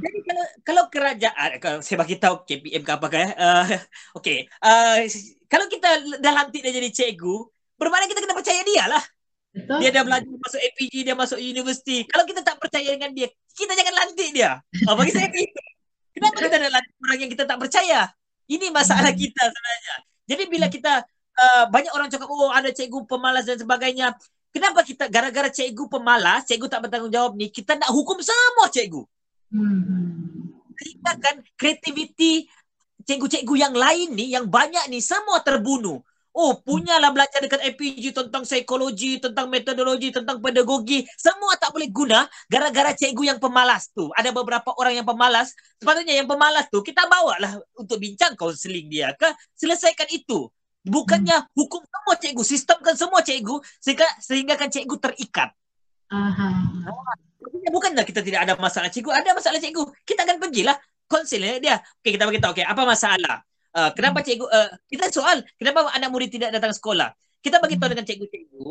jadi kalau kalau kerajaan kalau saya bagi tahu KPM ke apa kan uh, [LAUGHS] okey uh, kalau kita dah lantik dia jadi cikgu bermakna kita kena percaya dia lah. Betul. dia dah belajar masuk APG dia masuk universiti. Kalau kita tak percaya dengan dia kita jangan lantik dia. Uh, bagi saya [LAUGHS] begitu kenapa kita nak lantik orang yang kita tak percaya? Ini masalah mm-hmm. kita sebenarnya. Jadi bila kita uh, banyak orang cakap oh ada cikgu pemalas dan sebagainya Kenapa kita gara-gara cikgu pemalas, cikgu tak bertanggungjawab ni, kita nak hukum semua cikgu. Hmm. Kita kan kreativiti cikgu-cikgu yang lain ni, yang banyak ni semua terbunuh. Oh, punyalah belajar dekat APG tentang psikologi, tentang metodologi, tentang pedagogi. Semua tak boleh guna gara-gara cikgu yang pemalas tu. Ada beberapa orang yang pemalas. Sepatutnya yang pemalas tu kita bawa lah untuk bincang kaunseling dia ke. Selesaikan itu. Bukannya hmm. hukum semua cikgu, sistemkan semua cikgu sehingga sehingga kan cikgu terikat. Aha. Bukanlah kita tidak ada masalah cikgu, ada masalah cikgu. Kita akan pergilah konselnya dia. Okey, kita bagi tahu okey, apa masalah? Uh, kenapa hmm. cikgu uh, kita soal kenapa anak murid tidak datang sekolah? Kita bagi tahu hmm. dengan cikgu-cikgu,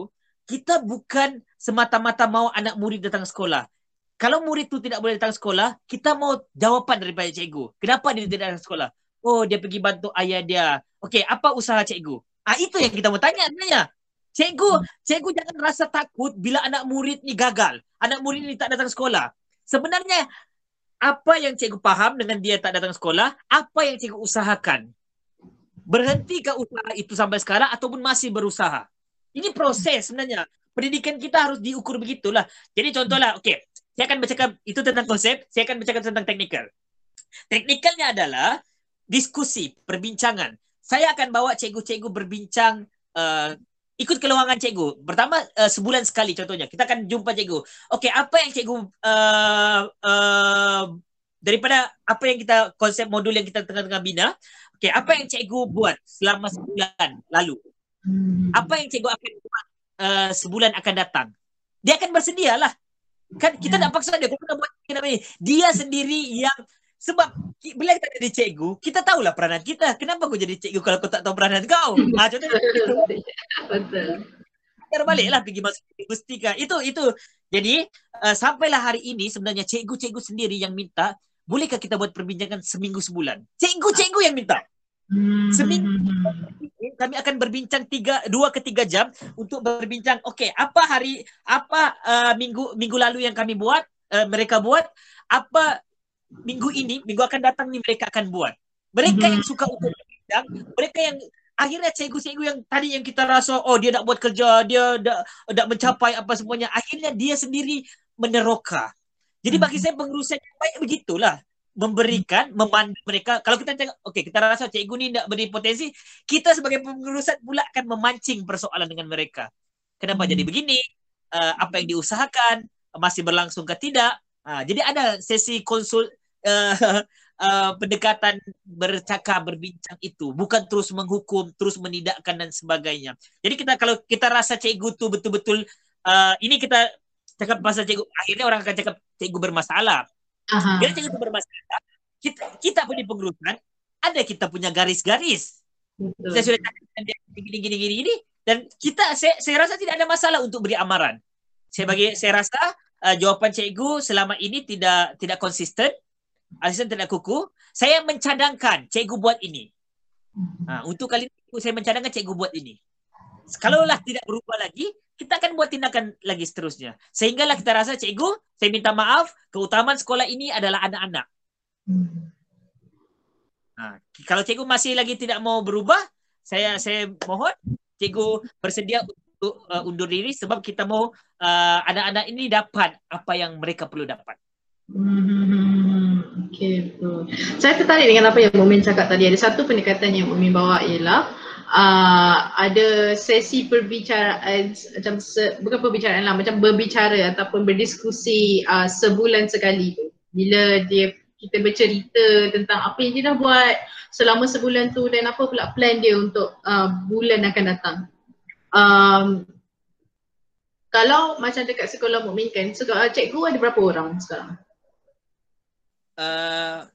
kita bukan semata-mata mau anak murid datang sekolah. Kalau murid tu tidak boleh datang sekolah, kita mau jawapan daripada cikgu. Kenapa dia tidak datang sekolah? Oh, dia pergi bantu ayah dia. Okey, apa usaha cikgu? Ah itu yang kita mau tanya sebenarnya. Cikgu, hmm. cikgu jangan rasa takut bila anak murid ni gagal. Anak murid ni tak datang sekolah. Sebenarnya apa yang cikgu faham dengan dia tak datang sekolah, apa yang cikgu usahakan? Berhentikah usaha itu sampai sekarang ataupun masih berusaha? Ini proses sebenarnya. Pendidikan kita harus diukur begitulah. Jadi contohlah, okey, saya akan bercakap itu tentang konsep, saya akan bercakap tentang teknikal. Teknikalnya adalah diskusi, perbincangan. Saya akan bawa cikgu-cikgu berbincang uh, ikut keluangan cikgu. Pertama uh, sebulan sekali contohnya. Kita akan jumpa cikgu. Okey, apa yang cikgu uh, uh, daripada apa yang kita konsep modul yang kita tengah-tengah bina. Okey, apa yang cikgu buat selama sebulan lalu? Apa yang cikgu akan buat uh, sebulan akan datang? Dia akan bersedia lah. Kan kita tak paksa dia. Kita buat dia sendiri yang Sebab bila kita jadi cikgu, kita tahulah peranan kita. Kenapa kau jadi cikgu kalau kau tak tahu peranan kau? Ha, contohnya [LAUGHS] betul. Betul. Kita baliklah pergi masuk universiti kan. Itu itu. Jadi uh, sampailah hari ini sebenarnya cikgu-cikgu sendiri yang minta bolehkah kita buat perbincangan seminggu sebulan? Cikgu-cikgu yang minta. Hmm. Seminggu kami akan berbincang tiga dua ke tiga jam untuk berbincang. Okey, apa hari apa uh, minggu minggu lalu yang kami buat uh, mereka buat apa minggu ini minggu akan datang ni mereka akan buat. Mereka yang Hmm. suka untuk berbincang, mereka yang akhirnya cikgu-cikgu yang tadi yang kita rasa oh dia nak buat kerja, dia dah dah mencapai apa semuanya, akhirnya dia sendiri meneroka. Jadi bagi saya pengurusan yang baik begitulah memberikan, memandu mereka. Kalau kita tengok, okey kita rasa cikgu ni nak beri potensi, kita sebagai pengurusan pula akan memancing persoalan dengan mereka. Kenapa Hmm. jadi begini? Uh, apa yang diusahakan? Masih berlangsung ke tidak? Uh, jadi ada sesi konsul uh, [LAUGHS] uh, pendekatan bercakap, berbincang itu. Bukan terus menghukum, terus menidakkan dan sebagainya. Jadi kita kalau kita rasa cikgu tu betul-betul, uh, ini kita cakap pasal cikgu, akhirnya orang akan cakap cikgu bermasalah. Aha. Bila cikgu tu bermasalah, kita kita pun di pengurusan ada kita punya garis-garis. Betul. Saya sudah cakap dengan dia gini gini gini gini dan kita saya, saya rasa tidak ada masalah untuk beri amaran. Saya bagi saya rasa uh, jawapan cikgu selama ini tidak tidak konsisten. Asisten tidak kuku. Saya mencadangkan cikgu buat ini. Ha, untuk kali ini saya mencadangkan cikgu buat ini. Kalaulah tidak berubah lagi, kita akan buat tindakan lagi seterusnya. Sehinggalah kita rasa cikgu, saya minta maaf, keutamaan sekolah ini adalah anak-anak. Ha, kalau cikgu masih lagi tidak mau berubah, saya saya mohon cikgu bersedia untuk uh, undur diri sebab kita mau uh, anak-anak ini dapat apa yang mereka perlu dapat. Hmm, okay, betul. Saya tertarik dengan apa yang Mumin cakap tadi. Ada satu pendekatan yang Mumin bawa ialah uh, ada sesi perbicaraan, macam se, bukan perbicaraan lah, macam berbicara ataupun berdiskusi uh, sebulan sekali tu. Bila dia kita bercerita tentang apa yang dia dah buat selama sebulan tu dan apa pula plan dia untuk uh, bulan akan datang. Um, kalau macam dekat sekolah Mukmin kan, sekolah cikgu ada berapa orang sekarang? Uh,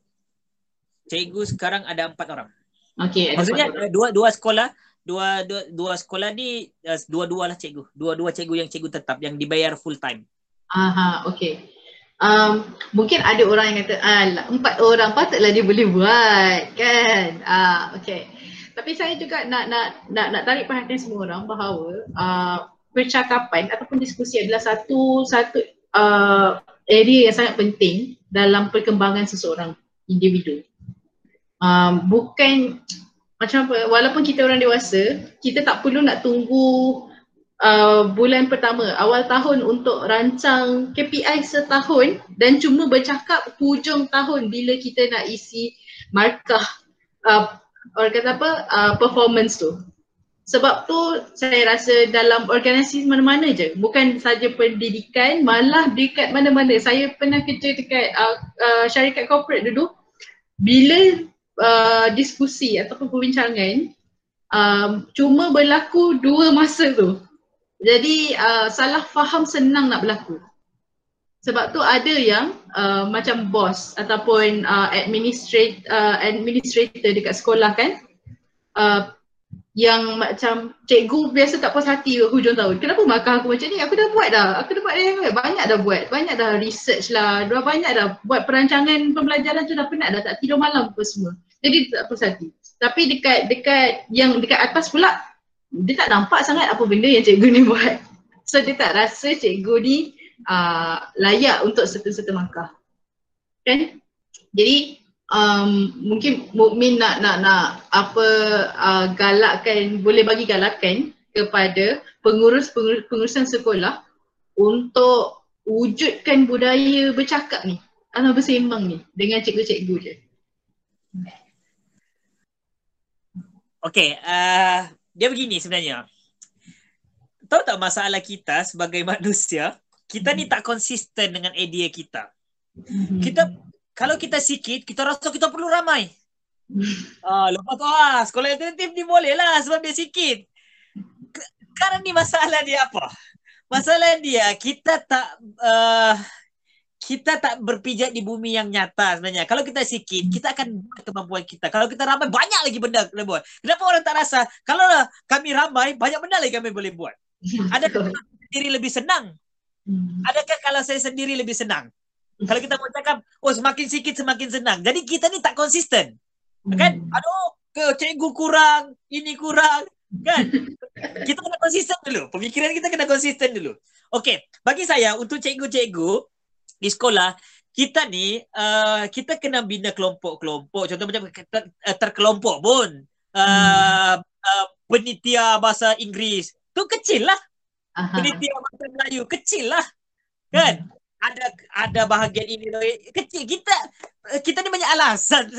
cikgu sekarang ada empat orang. Okey, Maksudnya orang. uh, dua dua sekolah dua dua dua sekolah ni uh, dua-dua lah cikgu. Dua-dua cikgu yang cikgu tetap yang dibayar full time. Aha, okey. Um, mungkin ada orang yang kata, ah, empat orang patutlah dia boleh buat, kan? Ah, okey. Tapi saya juga nak nak nak nak tarik perhatian semua orang bahawa uh, percakapan ataupun diskusi adalah satu satu uh, area yang sangat penting dalam perkembangan seseorang individu. Um, bukan macam apa, walaupun kita orang dewasa, kita tak perlu nak tunggu uh, bulan pertama, awal tahun untuk rancang KPI setahun dan cuma bercakap hujung tahun bila kita nak isi markah uh, orang kata apa, uh, performance tu. Sebab tu saya rasa dalam organisasi mana-mana je, bukan saja pendidikan, malah dekat mana-mana. Saya pernah kerja dekat uh, uh, syarikat corporate dulu, bila uh, diskusi ataupun perbincangan, um, cuma berlaku dua masa tu. Jadi uh, salah faham senang nak berlaku. Sebab tu ada yang uh, macam bos ataupun uh, administrator, uh, administrator dekat sekolah kan uh, yang macam cikgu biasa tak puas hati ke hujung tahun. Kenapa markah aku macam ni? Aku dah buat dah. Aku dah buat dah. Banyak dah buat. Banyak dah research lah. Dah banyak dah buat perancangan pembelajaran tu dah penat dah. Tak tidur malam apa semua. Jadi tak puas hati. Tapi dekat dekat yang dekat atas pula dia tak nampak sangat apa benda yang cikgu ni [LAUGHS] buat. So dia tak rasa cikgu ni uh, layak untuk serta-serta markah. Kan? Jadi um, mungkin Mukmin nak nak nak apa uh, galakkan boleh bagi galakan kepada pengurus pengurus pengurusan sekolah untuk wujudkan budaya bercakap ni atau bersembang ni dengan cikgu-cikgu dia. Okey, uh, dia begini sebenarnya. Tahu tak masalah kita sebagai [LAUGHS] manusia, kita ni tak konsisten dengan idea kita. Kita kalau kita sikit, kita rasa kita perlu ramai. Ah, lepas tu ah, sekolah alternatif ni boleh lah sebab dia sikit. Sekarang ni masalah dia apa? Masalah dia kita tak uh, kita tak berpijak di bumi yang nyata sebenarnya. Kalau kita sikit, kita akan buat kemampuan kita. Kalau kita ramai, banyak lagi benda kita buat. Kenapa orang tak rasa? Kalau kami ramai, banyak benda lagi kami boleh buat. Adakah [LAUGHS] sendiri lebih senang? Hmm. Adakah kalau saya sendiri lebih senang? Kalau kita mau cakap, oh semakin sikit semakin senang. Jadi kita ni tak konsisten. Kan? Aduh, ke cikgu kurang, ini kurang. Kan? [LAUGHS] kita kena konsisten dulu. Pemikiran kita kena konsisten dulu. Okey, bagi saya untuk cikgu-cikgu, di sekolah kita ni uh, kita kena bina kelompok-kelompok contoh macam ter, uh, terkelompok pun uh, uh, penitia bahasa Inggeris tu kecil lah penitia bahasa Melayu kecil lah kan hmm. ada ada bahagian ini kecil kita kita ni banyak alasan [LAUGHS]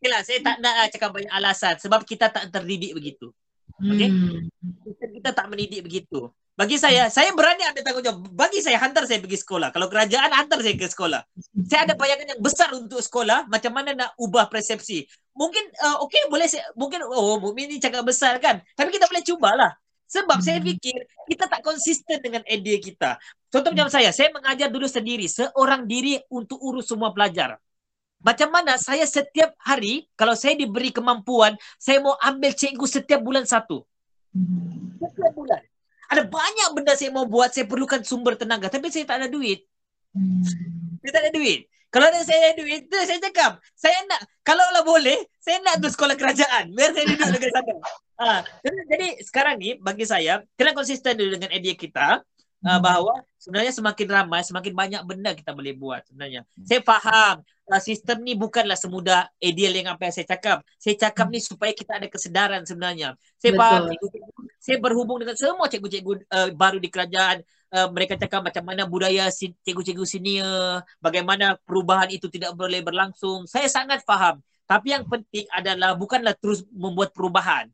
Okay lah, saya tak nak cakap banyak alasan sebab kita tak terdidik begitu. Okay? Hmm. Kita, kita tak mendidik begitu. Bagi saya, saya berani ambil tanggungjawab. Bagi saya, hantar saya pergi sekolah. Kalau kerajaan, hantar saya ke sekolah. Saya ada bayangan yang besar untuk sekolah. Macam mana nak ubah persepsi. Mungkin, uh, okey, boleh saya, mungkin, oh, Mukmin ni cakap besar kan. Tapi kita boleh cubalah. Sebab hmm. saya fikir, kita tak konsisten dengan idea kita. Contoh macam saya, saya mengajar dulu sendiri. Seorang diri untuk urus semua pelajar. Macam mana saya setiap hari, kalau saya diberi kemampuan, saya mau ambil cikgu setiap bulan satu. Hmm. Setiap bulan ada banyak benda saya mau buat saya perlukan sumber tenaga. Tapi saya tak ada duit. Hmm. saya tak ada duit. Kalau ada saya ada duit tu saya cakap saya nak kalau lah boleh saya nak tu sekolah kerajaan. Biar saya duduk [LAUGHS] dekat sana. Ha. jadi sekarang ni bagi saya kena konsisten dulu dengan idea kita uh, bahawa sebenarnya semakin ramai semakin banyak benda kita boleh buat sebenarnya. Saya faham uh, sistem ni bukanlah semudah ideal yang apa yang saya cakap. Saya cakap ni supaya kita ada kesedaran sebenarnya. Saya Betul. faham saya berhubung dengan semua cikgu-cikgu uh, baru di kerajaan uh, mereka cakap macam mana budaya cikgu-cikgu senior bagaimana perubahan itu tidak boleh berlangsung. Saya sangat faham. Tapi yang penting adalah bukanlah terus membuat perubahan.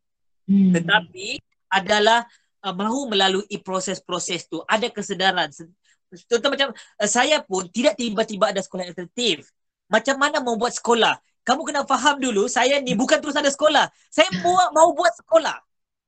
Hmm. tetapi adalah uh, mahu melalui proses-proses tu. Ada kesedaran. Contoh macam uh, saya pun tidak tiba-tiba ada sekolah alternatif. Macam mana membuat sekolah? Kamu kena faham dulu saya ni bukan terus ada sekolah. Saya [LAUGHS] buat mau buat sekolah.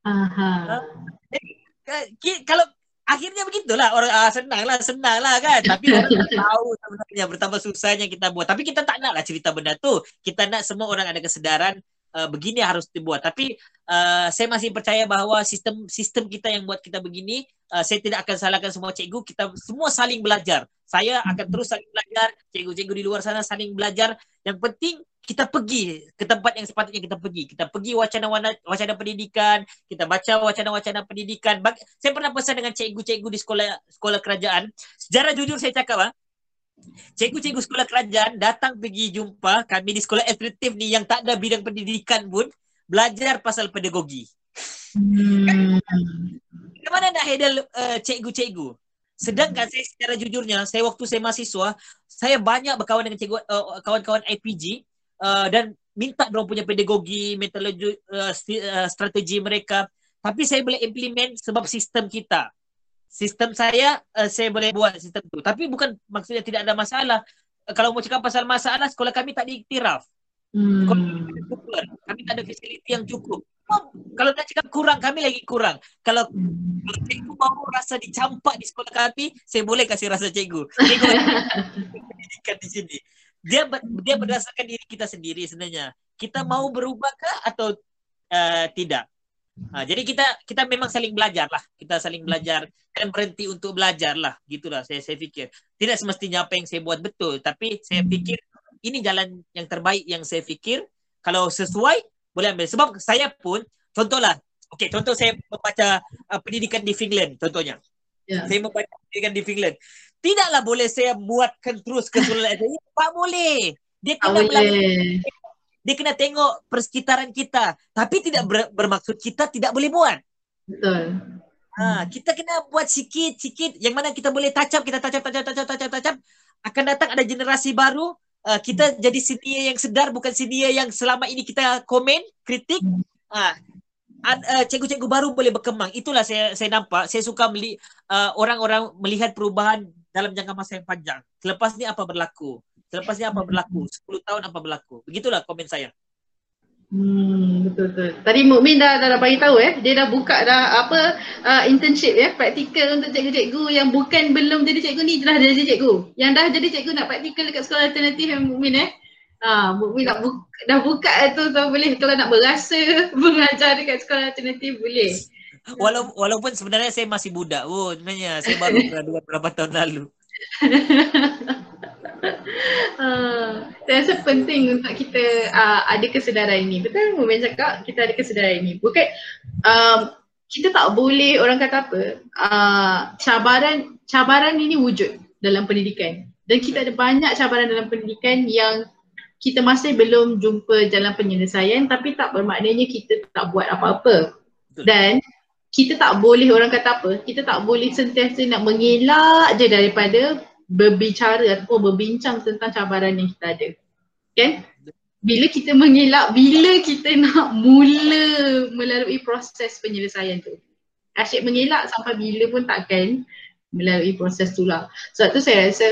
Aha. Uh, jadi, kalau akhirnya begitulah. Orang ah, senanglah senanglah kan. Tapi [LAUGHS] orang tak tahu sebenarnya betapa susahnya kita buat. Tapi kita tak naklah cerita benda tu. Kita nak semua orang ada kesedaran uh, begini harus dibuat. Tapi uh, saya masih percaya bahawa sistem sistem kita yang buat kita begini, uh, saya tidak akan salahkan semua cikgu. Kita semua saling belajar. Saya akan terus saling belajar. Cikgu-cikgu di luar sana saling belajar. Yang penting kita pergi ke tempat yang sepatutnya kita pergi. Kita pergi wacana wacana pendidikan, kita baca wacana-wacana pendidikan. Saya pernah pesan dengan cikgu-cikgu di sekolah sekolah kerajaan. Sejarah jujur saya cakap ah, cikgu-cikgu sekolah kerajaan datang pergi jumpa kami di sekolah alternatif ni yang tak ada bidang pendidikan pun belajar pasal pedagogi. Hmm. Bagaimana nak handle uh, cikgu-cikgu? Sedangkan saya secara jujurnya, saya waktu saya mahasiswa, saya banyak berkawan dengan cikgu uh, kawan-kawan IPG uh, dan minta mereka punya pedagogi, metodologi, uh, strategi mereka. Tapi saya boleh implement sebab sistem kita sistem saya uh, saya boleh buat sistem tu. Tapi bukan maksudnya tidak ada masalah. Uh, kalau mau cakap pasal masalah sekolah kami tak diiktiraf. Hmm. kami tak ada fasiliti yang cukup. Oh, kalau nak cakap kurang kami lagi kurang. Kalau hmm. kalau cikgu mau rasa dicampak di sekolah kami saya boleh kasih rasa cikgu. Cikgu [LAUGHS] di sini. Dia dia berdasarkan diri kita sendiri sebenarnya. Kita mau berubahkah atau uh, tidak Ha, jadi kita kita memang saling belajar lah. Kita saling belajar dan berhenti untuk belajar lah. Gitulah saya saya fikir. Tidak semestinya apa yang saya buat betul. Tapi saya fikir ini jalan yang terbaik yang saya fikir. Kalau sesuai, boleh ambil. Sebab saya pun, contohlah. Okey, contoh saya membaca uh, pendidikan di Finland, contohnya. Yeah. Saya membaca pendidikan di Finland. Tidaklah boleh saya buatkan terus ke [LAUGHS] Sulawesi. Tak boleh. Dia kena boleh dia kena tengok persekitaran kita. Tapi tidak ber, bermaksud kita tidak boleh buat. Betul. Ha kita kena buat sikit sikit. Yang mana kita boleh tacap kita tacap tacap tacap tacap tacap akan datang ada generasi baru. Uh, kita hmm. jadi senior yang sedar bukan senior yang selama ini kita komen kritik. Ha. Uh, cikgu-cikgu baru boleh berkembang. Itulah saya saya nampak. Saya suka meli, uh, orang-orang melihat perubahan dalam jangka masa yang panjang. Selepas ni apa berlaku Selepas ni apa berlaku? 10 tahun apa berlaku? Begitulah komen saya. Hmm, betul betul. Tadi Mukmin dah dah, dah bagi tahu eh, dia dah buka dah apa uh, internship ya, praktikal untuk cikgu-cikgu yang bukan belum jadi cikgu ni dah jadi cikgu. Yang dah jadi cikgu nak praktikal dekat sekolah alternatif yang Mukmin eh. Ah, uh, Mukmin nak buka, dah buka tu tu boleh kalau nak berasa [LAUGHS] mengajar dekat sekolah alternatif boleh. Walau, walaupun sebenarnya saya masih budak oh, sebenarnya saya baru [LAUGHS] graduate beberapa tahun lalu. [LAUGHS] uh, [LAUGHS] saya rasa penting untuk kita uh, ada kesedaran ini. Betul Mumin cakap kita ada kesedaran ini. Bukan um, kita tak boleh orang kata apa uh, cabaran cabaran ini wujud dalam pendidikan dan kita ada banyak cabaran dalam pendidikan yang kita masih belum jumpa jalan penyelesaian tapi tak bermaknanya kita tak buat apa-apa dan kita tak boleh orang kata apa kita tak boleh sentiasa nak mengelak je daripada berbicara ataupun berbincang tentang cabaran yang kita ada. Kan? Bila kita mengelak, bila kita nak mula melalui proses penyelesaian tu. Asyik mengelak sampai bila pun takkan melalui proses tu lah. Sebab tu saya rasa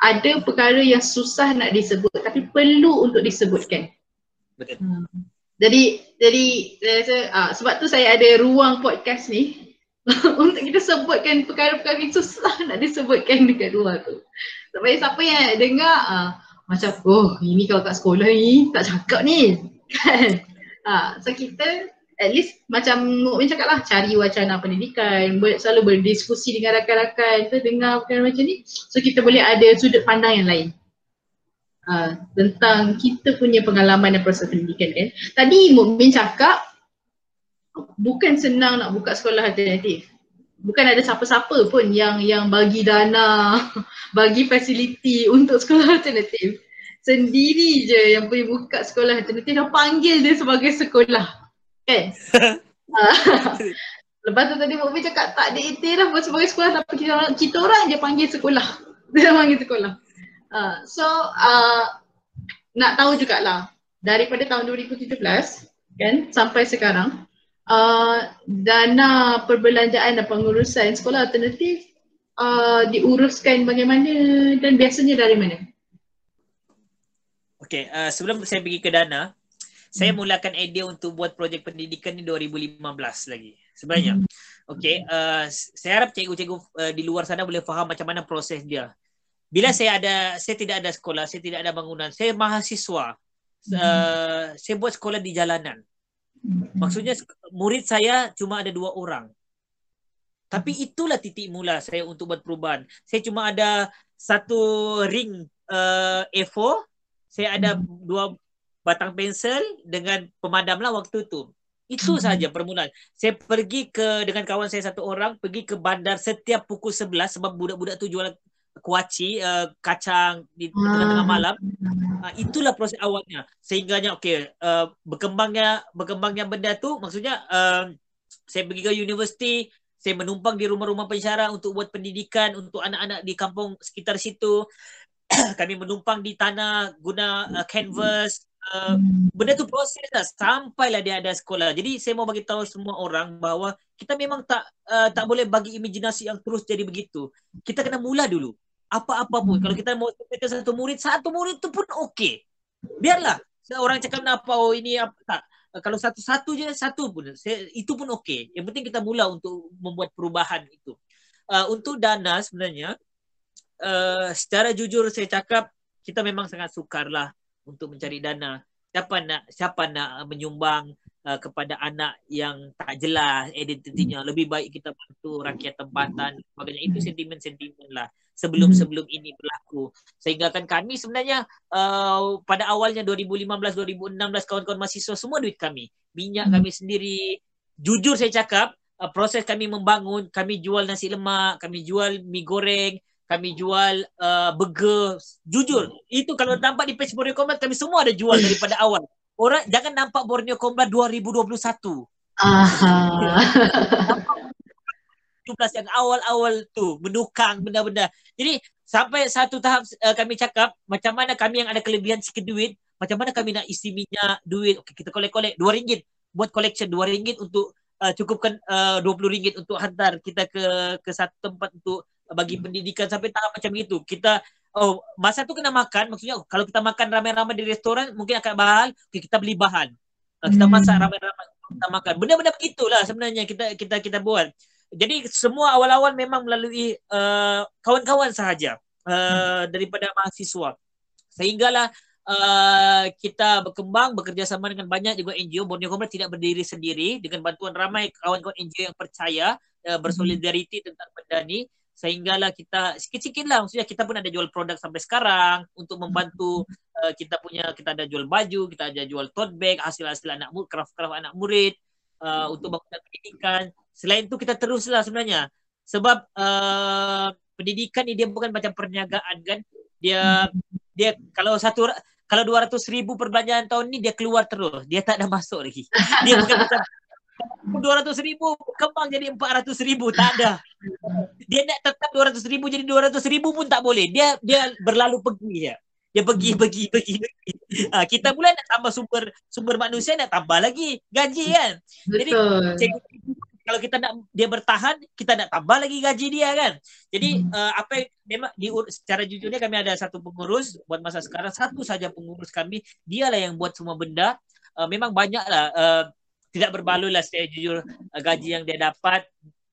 ada perkara yang susah nak disebut tapi perlu untuk disebutkan. Betul. Hmm. Jadi jadi saya rasa uh, sebab tu saya ada ruang podcast ni [LAUGHS] untuk kita sebutkan perkara-perkara yang susah nak disebutkan dekat luar tu. Supaya siapa yang dengar uh, macam oh ini kalau kat sekolah ni tak cakap ni. Kan? uh, so kita at least macam Mukmin cakap lah cari wacana pendidikan, ber, selalu berdiskusi dengan rakan-rakan, kita dengar perkara macam ni. So kita boleh ada sudut pandang yang lain. Uh, tentang kita punya pengalaman dan proses pendidikan kan. Tadi Mukmin cakap bukan senang nak buka sekolah alternatif. Bukan ada siapa-siapa pun yang yang bagi dana, [LAUGHS] bagi fasiliti untuk sekolah alternatif. Sendiri je yang pergi buka sekolah alternatif dan panggil dia sebagai sekolah. Kan? [LAUGHS] [LAUGHS] Lepas tu tadi Mokbi cakap tak ada iktiraf buat sebagai sekolah tapi kita orang, kita orang je panggil sekolah. Dia panggil sekolah. Uh, so uh, nak tahu jugalah daripada tahun 2017 kan sampai sekarang uh, dana perbelanjaan dan pengurusan sekolah alternatif uh, diuruskan bagaimana dan biasanya dari mana? Okay, uh, sebelum saya pergi ke dana, hmm. saya mulakan idea untuk buat projek pendidikan ni 2015 lagi sebenarnya. Hmm. Okay, uh, saya harap cikgu-cikgu uh, di luar sana boleh faham macam mana proses dia. Bila hmm. saya ada, saya tidak ada sekolah, saya tidak ada bangunan, saya mahasiswa. Uh, saya buat sekolah di jalanan. Maksudnya murid saya cuma ada dua orang. Tapi itulah titik mula saya untuk buat perubahan. Saya cuma ada satu ring uh, A4. Saya ada dua batang pensel dengan pemadam lah waktu itu. Itu saja permulaan. Saya pergi ke dengan kawan saya satu orang pergi ke bandar setiap pukul 11 sebab budak-budak tu jual kuaci uh, kacang di tengah-tengah malam. Uh, itulah proses awalnya. Sehingganya okey uh, berkembangnya berkembangnya benda tu maksudnya uh, saya pergi ke universiti saya menumpang di rumah-rumah pensyarah untuk buat pendidikan untuk anak-anak di kampung sekitar situ. [CLEARS THROAT] Kami menumpang di tanah guna uh, canvas uh, benda tu proses lah. Sampailah dia ada sekolah. Jadi saya mau bagi tahu semua orang bahawa kita memang tak uh, tak boleh bagi imajinasi yang terus jadi begitu. Kita kena mula dulu. Apa-apa pun. Kalau kita mau seperti satu murid, satu murid tu pun okey. Biarlah. Orang cakap apa, oh ini apa. Tak. Kalau satu-satu je, satu pun. Itu pun okey. Yang penting kita mula untuk membuat perubahan itu. Uh, untuk dana sebenarnya, uh, secara jujur saya cakap, kita memang sangat sukar lah untuk mencari dana. Siapa nak siapa nak menyumbang uh, kepada anak yang tak jelas identitinya. Lebih baik kita bantu rakyat tempatan sebagainya itu sentimen-sentimen lah sebelum-sebelum ini berlaku. Sehingga kan kami sebenarnya uh, pada awalnya 2015 2016 kawan-kawan mahasiswa semua duit kami. Minyak hmm. kami sendiri. Jujur saya cakap uh, proses kami membangun kami jual nasi lemak kami jual mie goreng kami jual uh, burger. Jujur itu kalau nampak di page Borneo Combat kami semua ada jual daripada [LAUGHS] awal orang jangan nampak Borneo Kombat 2021. Aha. 17 yang awal-awal tu menukang benda-benda. Jadi sampai satu tahap uh, kami cakap macam mana kami yang ada kelebihan sikit duit, macam mana kami nak isi minyak duit. Okay, kita kolek-kolek RM2 buat collection RM2 untuk uh, cukupkan uh, RM20 untuk hantar kita ke ke satu tempat untuk bagi pendidikan sampai tahap macam itu. Kita oh masa tu kena makan maksudnya kalau kita makan ramai-ramai di restoran mungkin akan mahal okay, kita beli bahan Uh, kita masak ramai-ramai kita makan. Benda-benda begitulah sebenarnya kita kita kita buat. Jadi semua awal-awal memang melalui uh, kawan-kawan sahaja uh, daripada mahasiswa. Sehinggalah uh, kita berkembang bekerjasama dengan banyak juga NGO. Borneo Comrade tidak berdiri sendiri dengan bantuan ramai kawan-kawan NGO yang percaya uh, bersolidariti tentang benda ni sehinggalah kita sikit-sikit lah maksudnya kita pun ada jual produk sampai sekarang untuk membantu uh, kita punya kita ada jual baju kita ada jual tote bag hasil-hasil anak murid craft-craft anak murid uh, untuk bangunan pendidikan. Selain itu kita teruslah sebenarnya. Sebab uh, pendidikan ni dia bukan macam perniagaan kan. Dia dia kalau satu kalau 200 ribu perbelanjaan tahun ni dia keluar terus. Dia tak ada masuk lagi. [LAUGHS] Dia bukan macam 200 ribu kembang jadi 400 ribu tak ada. Dia nak tetap 200 ribu jadi 200 ribu pun tak boleh. Dia dia berlalu pergi ya dia pergi pergi pergi, pergi. Ha, kita pula nak tambah sumber sumber manusia nak tambah lagi gaji kan? Jadi cikgu, kalau kita nak dia bertahan kita nak tambah lagi gaji dia kan? Jadi hmm. uh, apa yang memang di secara jujurnya kami ada satu pengurus buat masa sekarang. Satu saja pengurus kami dialah yang buat semua benda. Uh, memang banyaklah uh, tidak berbaloi lah saya jujur uh, gaji yang dia dapat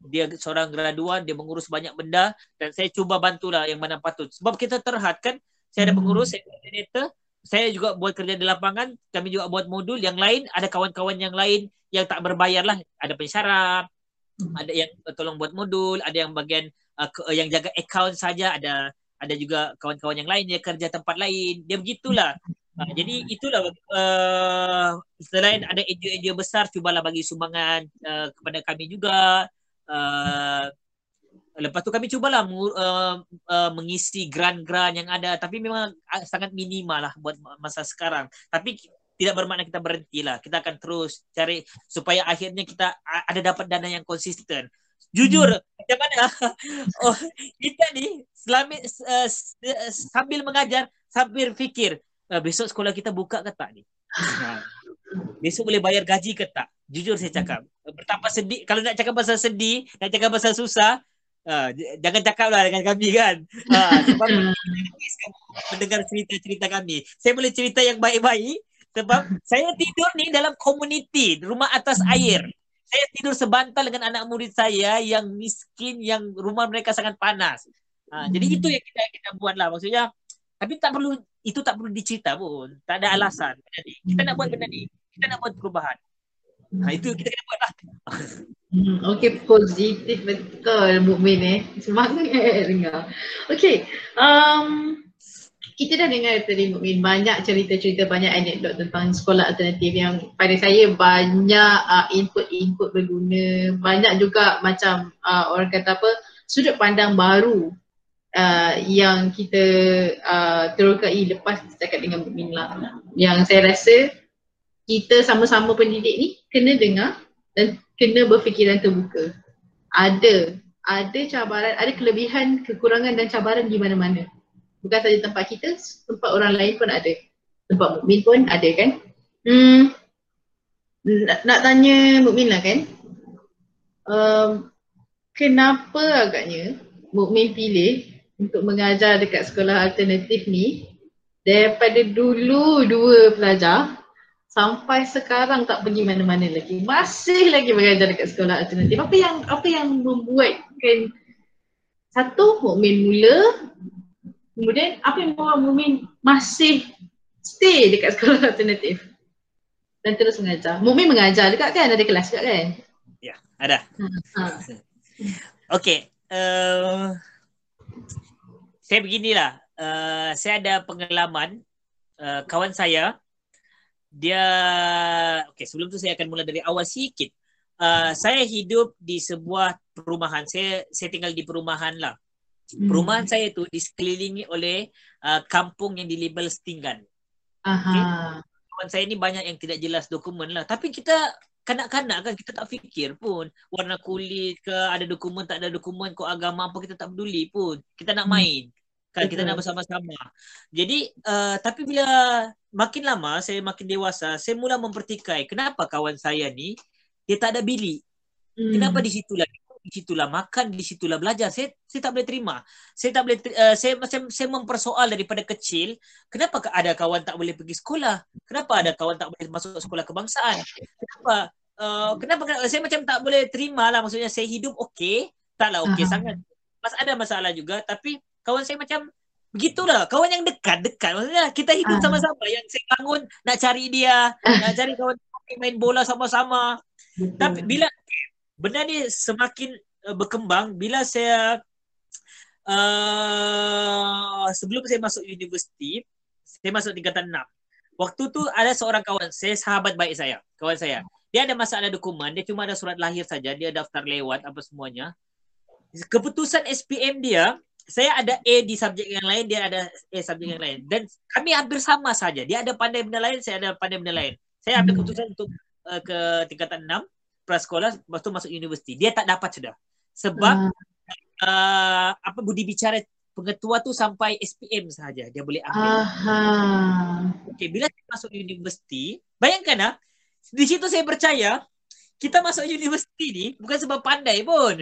dia seorang graduan dia mengurus banyak benda dan saya cuba bantulah yang mana patut. Sebab kita terhad kan saya ada pengurus saya koordinator saya juga buat kerja di lapangan kami juga buat modul yang lain ada kawan-kawan yang lain yang tak berbayar lah ada pensyarah ada yang tolong buat modul ada yang bagian uh, ke, yang jaga account saja ada ada juga kawan-kawan yang lain dia kerja tempat lain. Dia begitulah Uh, jadi itulah uh, selain ada NGO-NGO besar cubalah bagi sumbangan uh, kepada kami juga. Uh, lepas tu kami cubalah uh, uh, mengisi grant-grant yang ada tapi memang sangat minimal lah buat masa sekarang. Tapi tidak bermakna kita berhenti lah. Kita akan terus cari supaya akhirnya kita ada dapat dana yang konsisten. Jujur, hmm. macam mana? [LAUGHS] oh, kita ni selama uh, sambil mengajar sambil fikir uh, besok sekolah kita buka ke tak ni? Ha. besok boleh bayar gaji ke tak? Jujur saya cakap. Betapa sedih. Kalau nak cakap pasal sedih, nak cakap pasal susah, uh, jangan cakap lah dengan kami kan. Uh, sebab [LAUGHS] mendengar cerita-cerita kami. Saya boleh cerita yang baik-baik sebab saya tidur ni dalam komuniti, rumah atas air. Saya tidur sebantal dengan anak murid saya yang miskin, yang rumah mereka sangat panas. Uh, jadi itu yang kita kita buat lah. Maksudnya, tapi tak perlu itu tak perlu dicerita pun. Tak ada alasan. Kita nak buat benda ni. Kita nak buat perubahan. Ha, itu kita kena buat lah. Hmm, okay, positif betul Mukmin eh. Semangat [LAUGHS] eh dengar. Okay, um, kita dah dengar tadi Mukmin banyak cerita-cerita, banyak anekdot tentang sekolah alternatif yang pada saya banyak uh, input-input berguna. Banyak juga macam uh, orang kata apa, sudut pandang baru uh, yang kita uh, terokai lepas setakat dengan Mukmin lah. Yang saya rasa kita sama-sama pendidik ni kena dengar dan kena berfikiran terbuka. Ada, ada cabaran, ada kelebihan, kekurangan dan cabaran di mana-mana. Bukan saja tempat kita, tempat orang lain pun ada. Tempat Mukmin pun ada kan. Hmm, nak, nak tanya Mukmin lah kan. Um, kenapa agaknya Mukmin pilih untuk mengajar dekat sekolah alternatif ni daripada dulu dua pelajar sampai sekarang tak pergi mana-mana lagi. Masih lagi mengajar dekat sekolah alternatif. Apa yang apa yang membuatkan satu mukmin mula kemudian apa yang membuat mukmin masih stay dekat sekolah alternatif? Dan terus mengajar. Mukmin mengajar dekat kan? Ada kelas dekat kan? Ya ada. Ha, ha. okey uh, saya beginilah. Uh, saya ada pengalaman uh, kawan saya dia okey sebelum tu saya akan mula dari awal sikit. Uh, saya hidup di sebuah perumahan. Saya saya tinggal di perumahan lah. Hmm. Perumahan saya tu disekelilingi oleh uh, kampung yang dilabel setinggan. Aha. Okay? Kawan saya ni banyak yang tidak jelas dokumen lah. Tapi kita kanak-kanak kan kita tak fikir pun. Warna kulit ke ada dokumen tak ada dokumen kau agama apa kita tak peduli pun. Kita nak hmm. main. Kan kita nak bersama-sama. Jadi uh, tapi bila makin lama saya makin dewasa saya mula mempertikai kenapa kawan saya ni dia tak ada bilik. Hmm. kenapa di situ lagi di situlah makan di situlah belajar. Saya saya tak boleh terima. Saya tak boleh uh, saya macam saya mempersoal daripada kecil kenapa ada kawan tak boleh pergi sekolah? Kenapa ada kawan tak boleh masuk sekolah kebangsaan? Kenapa uh, kenapa, kenapa saya macam tak boleh terima lah. Maksudnya saya hidup okey taklah okey uh-huh. sangat. Mas ada masalah juga tapi kawan saya macam begitulah. Kawan yang dekat dekat. Maksudnya kita hidup uh sama-sama. Yang saya bangun nak cari dia [LAUGHS] nak cari kawan main bola sama-sama. Tapi bila benda ni semakin uh, berkembang bila saya uh, sebelum saya masuk universiti saya masuk tingkatan 6 waktu tu ada seorang kawan saya sahabat baik saya kawan saya. Dia ada masalah dokumen dia cuma ada surat lahir saja dia daftar lewat apa semuanya. Keputusan SPM dia saya ada A di subjek yang lain dia ada A subjek yang lain. Dan kami hampir sama saja. Dia ada pandai benda lain saya ada pandai benda lain. Saya ambil keputusan untuk uh, ke tingkatan 6 prasekolah lepas tu masuk universiti. Dia tak dapat sudah. Sebab uh. Uh, apa budi bicara pengetua tu sampai SPM saja dia boleh ambil Aha. okey bila saya masuk universiti bayangkan ah di situ saya percaya kita masuk universiti ni bukan sebab pandai pun. [LAUGHS]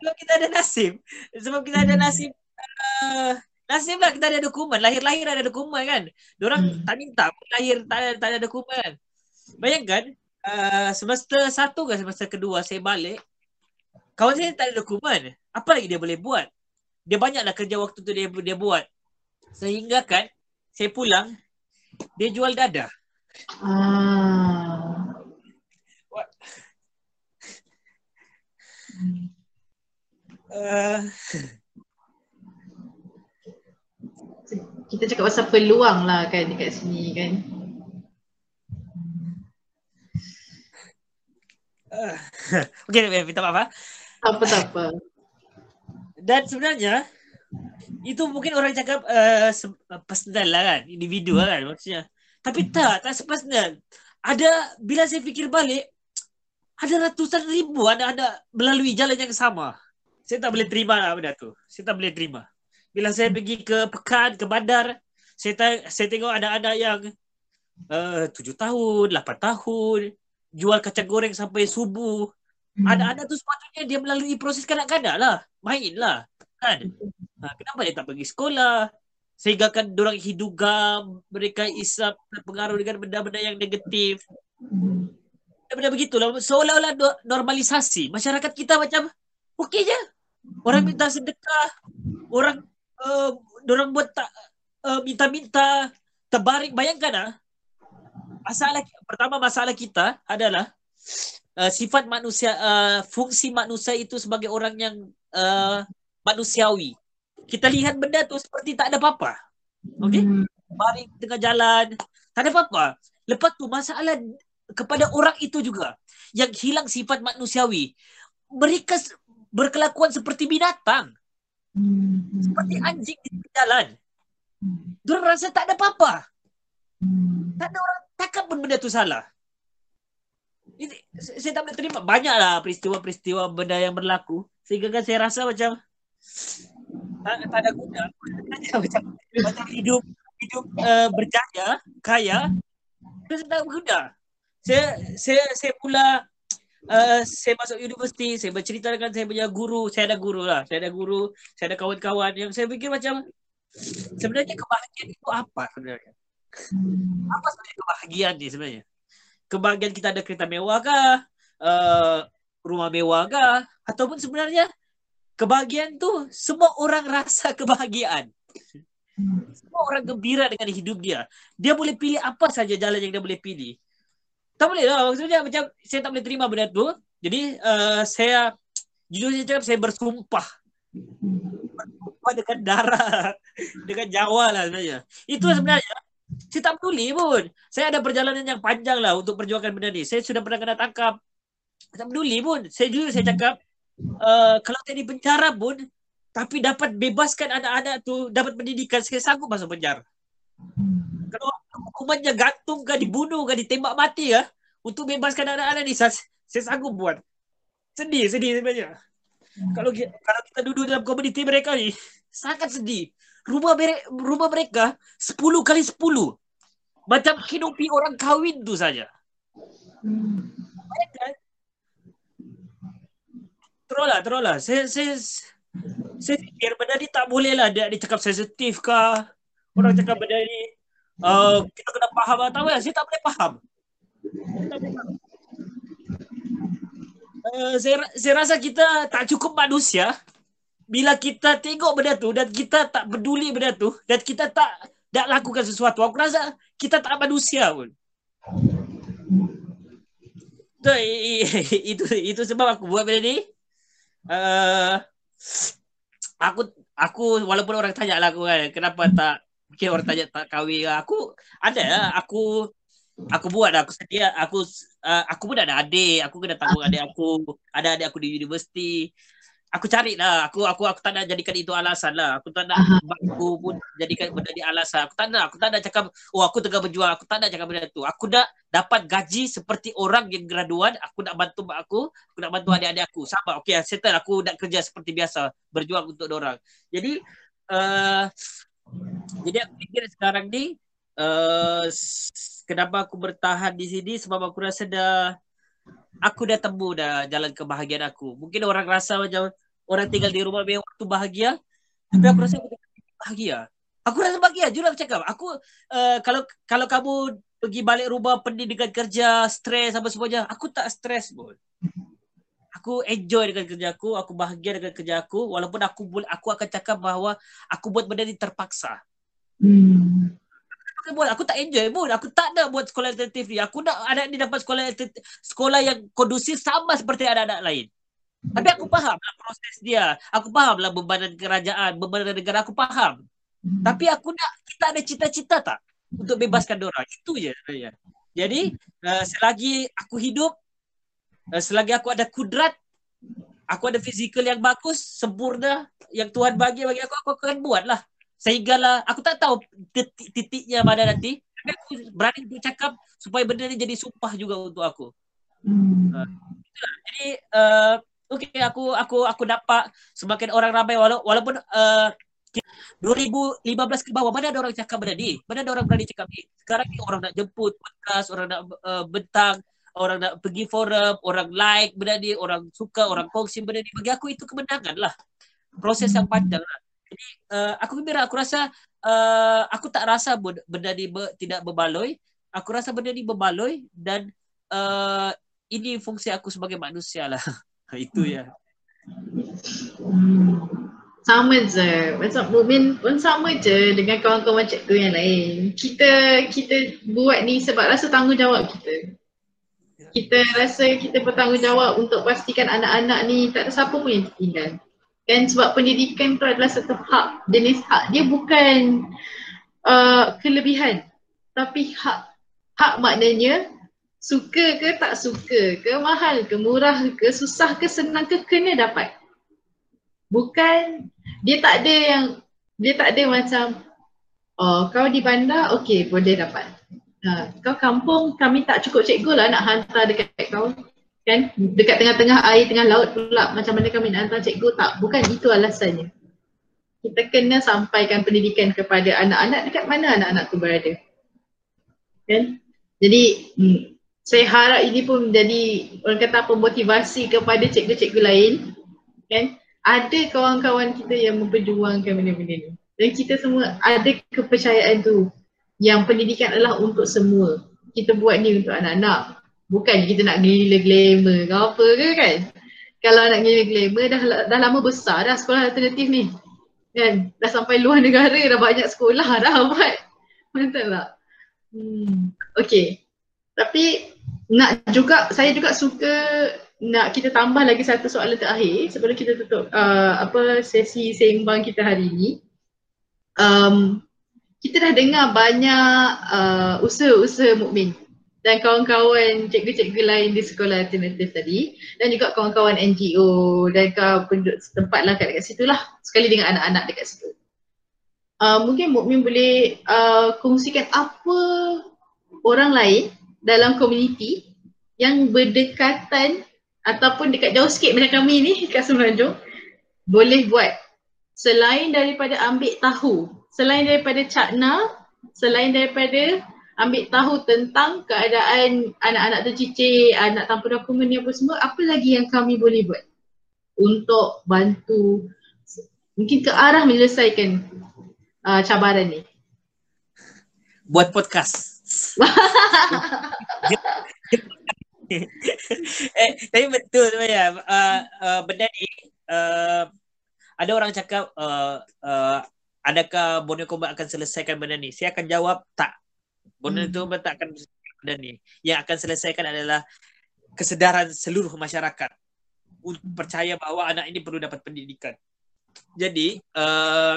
Sebab kita ada nasib. Sebab kita ada nasib uh, nasib lah kita ada dokumen. Lahir-lahir ada dokumen kan. Orang hmm. tak minta lahir tak ada, tak ada dokumen. kan Bayangkan uh, semester satu ke semester kedua saya balik kawan saya tak ada dokumen. Apa lagi dia boleh buat? Dia banyaklah kerja waktu tu dia dia buat. Sehingga kan saya pulang dia jual dadah. Ah. [LAUGHS] Uh, kita cakap pasal peluang lah kan dekat sini kan. [LAUGHS] Okey, minta maaf. Ha? Apa tak apa. Dan sebenarnya itu mungkin orang cakap uh, personal lah kan, individu lah kan maksudnya. Tapi tak, tak sepersonal. Ada bila saya fikir balik ada ratusan ribu ada ada melalui jalan yang sama. Saya tak boleh terima lah benda tu. Saya tak boleh terima. Bila saya pergi ke pekan, ke bandar, saya, ta- saya tengok ada ada yang uh, tujuh tahun, lapan tahun, jual kacang goreng sampai subuh. Hmm. Ada-ada tu sepatutnya dia melalui proses kanak-kanak lah. Main lah. Kan? Ha, kenapa dia tak pergi sekolah? Sehingga kan orang hidup gam, mereka isap terpengaruh dengan benda-benda yang negatif. Benda-benda begitulah. Seolah-olah normalisasi. Masyarakat kita macam okey je. Orang minta sedekah. Orang uh, orang buat tak uh, minta-minta terbaring. Bayangkan lah masalah pertama masalah kita adalah uh, sifat manusia uh, fungsi manusia itu sebagai orang yang uh, manusiawi. Kita lihat benda tu seperti tak ada apa-apa. Okey? Hmm. Mari tengah jalan, tak ada apa-apa. Lepas tu masalah kepada orang itu juga yang hilang sifat manusiawi. Mereka berkelakuan seperti binatang. Hmm. Seperti anjing di jalan. Dia rasa tak ada apa-apa. Hmm. Tak ada orang takkan pun benda tu salah. Ini, saya tak boleh terima. Banyaklah peristiwa-peristiwa benda yang berlaku. Sehingga kan saya rasa macam tak, tak ada guna. [LAUGHS] Macam, macam hidup hidup uh, berjaya kaya itu tak guna saya saya saya pula uh, saya masuk universiti saya bercerita dengan saya punya guru. Saya ada guru lah. Saya ada guru saya ada kawan-kawan. Yang saya fikir macam sebenarnya kebahagiaan itu apa sebenarnya apa sebenarnya kebahagiaan ni sebenarnya? Kebahagiaan kita ada kereta mewah kah? Uh, rumah mewah kah? Ataupun sebenarnya kebahagiaan tu semua orang [LAUGHS] rasa kebahagiaan. Semua orang gembira dengan hidup dia. Dia boleh pilih apa saja jalan yang dia boleh pilih. Tak boleh lah. Maksudnya macam saya tak boleh terima benda tu. Jadi uh, saya jujur saya cakap saya bersumpah. Bersumpah dengan darah. [LAUGHS] dengan Jawa lah sebenarnya. Itu sebenarnya saya tak peduli pun. Saya ada perjalanan yang panjang lah untuk perjuangkan benda ni. Saya sudah pernah kena tangkap. Saya tak peduli pun. Saya juga saya cakap, uh, kalau saya di penjara pun, tapi dapat bebaskan anak-anak tu, dapat pendidikan, saya sanggup masuk penjara. Kalau hukumannya gantung ke, dibunuh ke, ditembak mati ya, untuk bebaskan anak-anak ni, saya, saya sanggup buat. Sedih, sedih sebenarnya. Kalau kalau kita duduk dalam komuniti mereka ni, sangat sedih rumah mereka, rumah mereka 10 kali 10. Macam hidupi orang kahwin tu saja. Hmm. terus lah, terus lah. Saya, saya, saya fikir benda ni tak boleh lah dia, dia cakap sensitif kah. Orang cakap benda ni uh, kita kena faham atau apa. Saya tak boleh faham. Uh, saya, saya rasa kita tak cukup manusia bila kita tengok benda tu dan kita tak peduli benda tu dan kita tak tak lakukan sesuatu. Aku rasa kita tak manusia pun. Itu, [LAUGHS] itu, itu sebab aku buat benda ni. Uh, aku aku walaupun orang tanya lah aku kan kenapa tak mungkin orang tanya tak kahwin aku ada lah aku aku buat aku sedia aku uh, aku pun ada adik aku kena tanggung adik aku ada adik aku di universiti aku cari lah aku aku aku tak nak jadikan itu alasan lah. Aku tak nak aku pun jadikan benda ni alasan. Aku tak nak. Aku tak nak cakap oh aku tengah berjuang. Aku tak nak cakap benda tu. Aku nak dapat gaji seperti orang yang graduan. Aku nak bantu mak aku. Aku nak bantu adik-adik aku. Sama okey settle. Aku nak kerja seperti biasa. Berjuang untuk orang jadi uh, jadi aku fikir sekarang ni uh, kenapa aku bertahan di sini? Sebab aku rasa dah aku dah temu dah jalan kebahagiaan aku. Mungkin orang rasa macam orang tinggal di rumah memang waktu bahagia. Tapi aku rasa aku bahagia. Aku rasa bahagia. Jujur aku cakap. Aku uh, kalau kalau kamu pergi balik rumah pening dengan kerja, stres apa semuanya. Aku tak stres pun. Aku enjoy dengan kerja aku. Aku bahagia dengan kerja aku. Walaupun aku aku akan cakap bahawa aku buat benda ni terpaksa. Hmm aku buat aku tak enjoy pun. Aku tak nak buat sekolah alternatif ni. Aku nak anak ni dapat sekolah sekolah yang kondusif sama seperti anak-anak lain. Tapi aku faham lah proses dia. Aku faham lah bebanan kerajaan bebanan negara. Aku faham. Tapi aku nak kita ada cita-cita tak untuk bebaskan orang? Itu je sebenarnya. Jadi uh, selagi aku hidup uh, selagi aku ada kudrat aku ada fizikal yang bagus sempurna yang Tuhan bagi bagi aku aku akan buatlah sehinggalah aku tak tahu titik-titiknya mana nanti. Tapi aku berani untuk cakap supaya benda ni jadi sumpah juga untuk aku. Uh, jadi uh, okey aku aku aku dapat semakin orang ramai wala- walaupun uh, 2015 ke bawah mana ada orang cakap benda ni? Mana ada orang berani cakap ni? Sekarang ni orang nak jemput bekas orang nak uh, bentang orang nak pergi forum orang like benda ni orang suka orang kongsi benda ni. Bagi aku itu kemenangan lah. Proses yang panjang lah jadi uh, aku gembira aku rasa uh, aku tak rasa benda ni ber, tidak berbaloi. Aku rasa benda ni berbaloi dan uh, ini fungsi aku sebagai manusia lah. [LAUGHS] Itu ya. Sama je. Macam Mumin pun sama je dengan kawan-kawan cikgu yang lain. Kita kita buat ni sebab rasa tanggungjawab kita. Kita rasa kita bertanggungjawab untuk pastikan anak-anak ni tak ada siapa pun yang tertinggal. Kan sebab pendidikan tu adalah satu hak, jenis hak. Dia bukan uh, kelebihan tapi hak. Hak maknanya suka ke tak suka ke, mahal ke, murah ke, susah ke, senang ke, kena dapat. Bukan, dia tak ada yang, dia tak ada macam oh kau di bandar, okey boleh dapat. Uh, kau kampung, kami tak cukup cikgu lah nak hantar dekat kau kan? Dekat tengah-tengah air tengah laut pula macam mana kami nak hantar cikgu? Tak bukan itu alasannya. Kita kena sampaikan pendidikan kepada anak-anak dekat mana anak-anak tu berada. Kan? Jadi hmm, saya harap ini pun menjadi orang kata apa motivasi kepada cikgu-cikgu lain. Kan? Ada kawan-kawan kita yang memperjuangkan benda-benda ni. Dan kita semua ada kepercayaan tu. Yang pendidikan adalah untuk semua. Kita buat ni untuk anak-anak Bukan kita nak gila glamour ke apa ke kan. Kalau nak gila glamour dah, dah lama besar dah sekolah alternatif ni. Kan? Dah sampai luar negara dah banyak sekolah dah buat. Betul tak? Hmm. Okay. Tapi nak juga, saya juga suka nak kita tambah lagi satu soalan terakhir sebelum kita tutup uh, apa sesi sembang kita hari ini. Um, kita dah dengar banyak uh, usaha-usaha mukmin dan kawan-kawan cikgu-cikgu lain di sekolah alternatif tadi dan juga kawan-kawan NGO dan kawan penduduk setempat lah kat dekat situ lah sekali dengan anak-anak dekat situ. Uh, mungkin Mukmin boleh uh, kongsikan apa orang lain dalam komuniti yang berdekatan ataupun dekat jauh sikit macam kami ni [LAUGHS] kat Semenanjung boleh buat selain daripada ambil tahu, selain daripada cakna, selain daripada ambil tahu tentang keadaan anak-anak tercicir, anak tanpa dokumen ni apa semua, apa lagi yang kami boleh buat untuk bantu mungkin ke arah menyelesaikan uh, cabaran ni? Buat podcast. [LAUGHS] eh, tapi betul sebenarnya uh, uh, benda ni uh, ada orang cakap uh, uh, adakah Borneo Combat akan selesaikan benda ni? Saya akan jawab tak. Borneo hmm. Combat tak akan benda ni. Yang akan selesaikan adalah kesedaran seluruh masyarakat untuk percaya bahawa anak ini perlu dapat pendidikan. Jadi uh,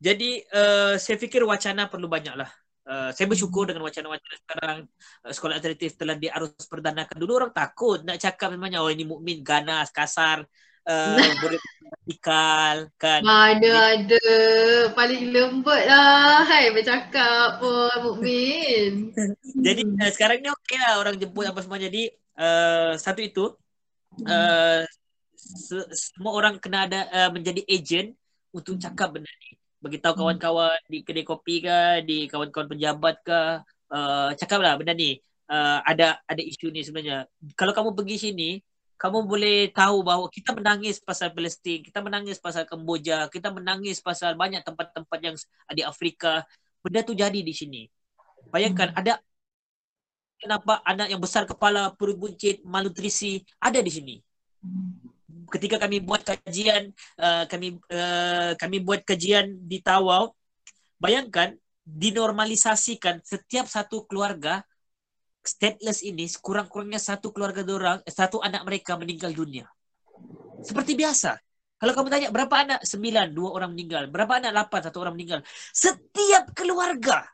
jadi uh, saya fikir wacana perlu banyaklah. Uh, saya bersyukur dengan wacana-wacana sekarang uh, sekolah alternatif telah diarus perdanakan. Dulu orang takut nak cakap memangnya oh ini mukmin ganas, kasar, uh, boleh radikal kan. Ada ada paling lembut lah hai bercakap pun mukmin. [LAUGHS] jadi uh, sekarang ni okey lah orang jemput apa semua jadi uh, satu itu uh, semua orang kena ada uh, menjadi agent untuk cakap benda ni. Bagi tahu kawan-kawan di kedai kopi ke, di kawan-kawan pejabat ke, uh, cakaplah benda ni. Uh, ada ada isu ni sebenarnya. Kalau kamu pergi sini, kamu boleh tahu bahawa kita menangis pasal Palestin, kita menangis pasal Kemboja, kita menangis pasal banyak tempat-tempat yang di Afrika. Benda tu jadi di sini. Bayangkan ada kenapa anak yang besar kepala, perut buncit, malnutrisi ada di sini ketika kami buat kajian uh, kami uh, kami buat kajian di Tawau bayangkan dinormalisasikan setiap satu keluarga stateless ini kurang-kurangnya satu keluarga orang satu anak mereka meninggal dunia. Seperti biasa. Kalau kamu tanya berapa anak? Sembilan dua orang meninggal. Berapa anak? Lapan satu orang meninggal. Setiap keluarga.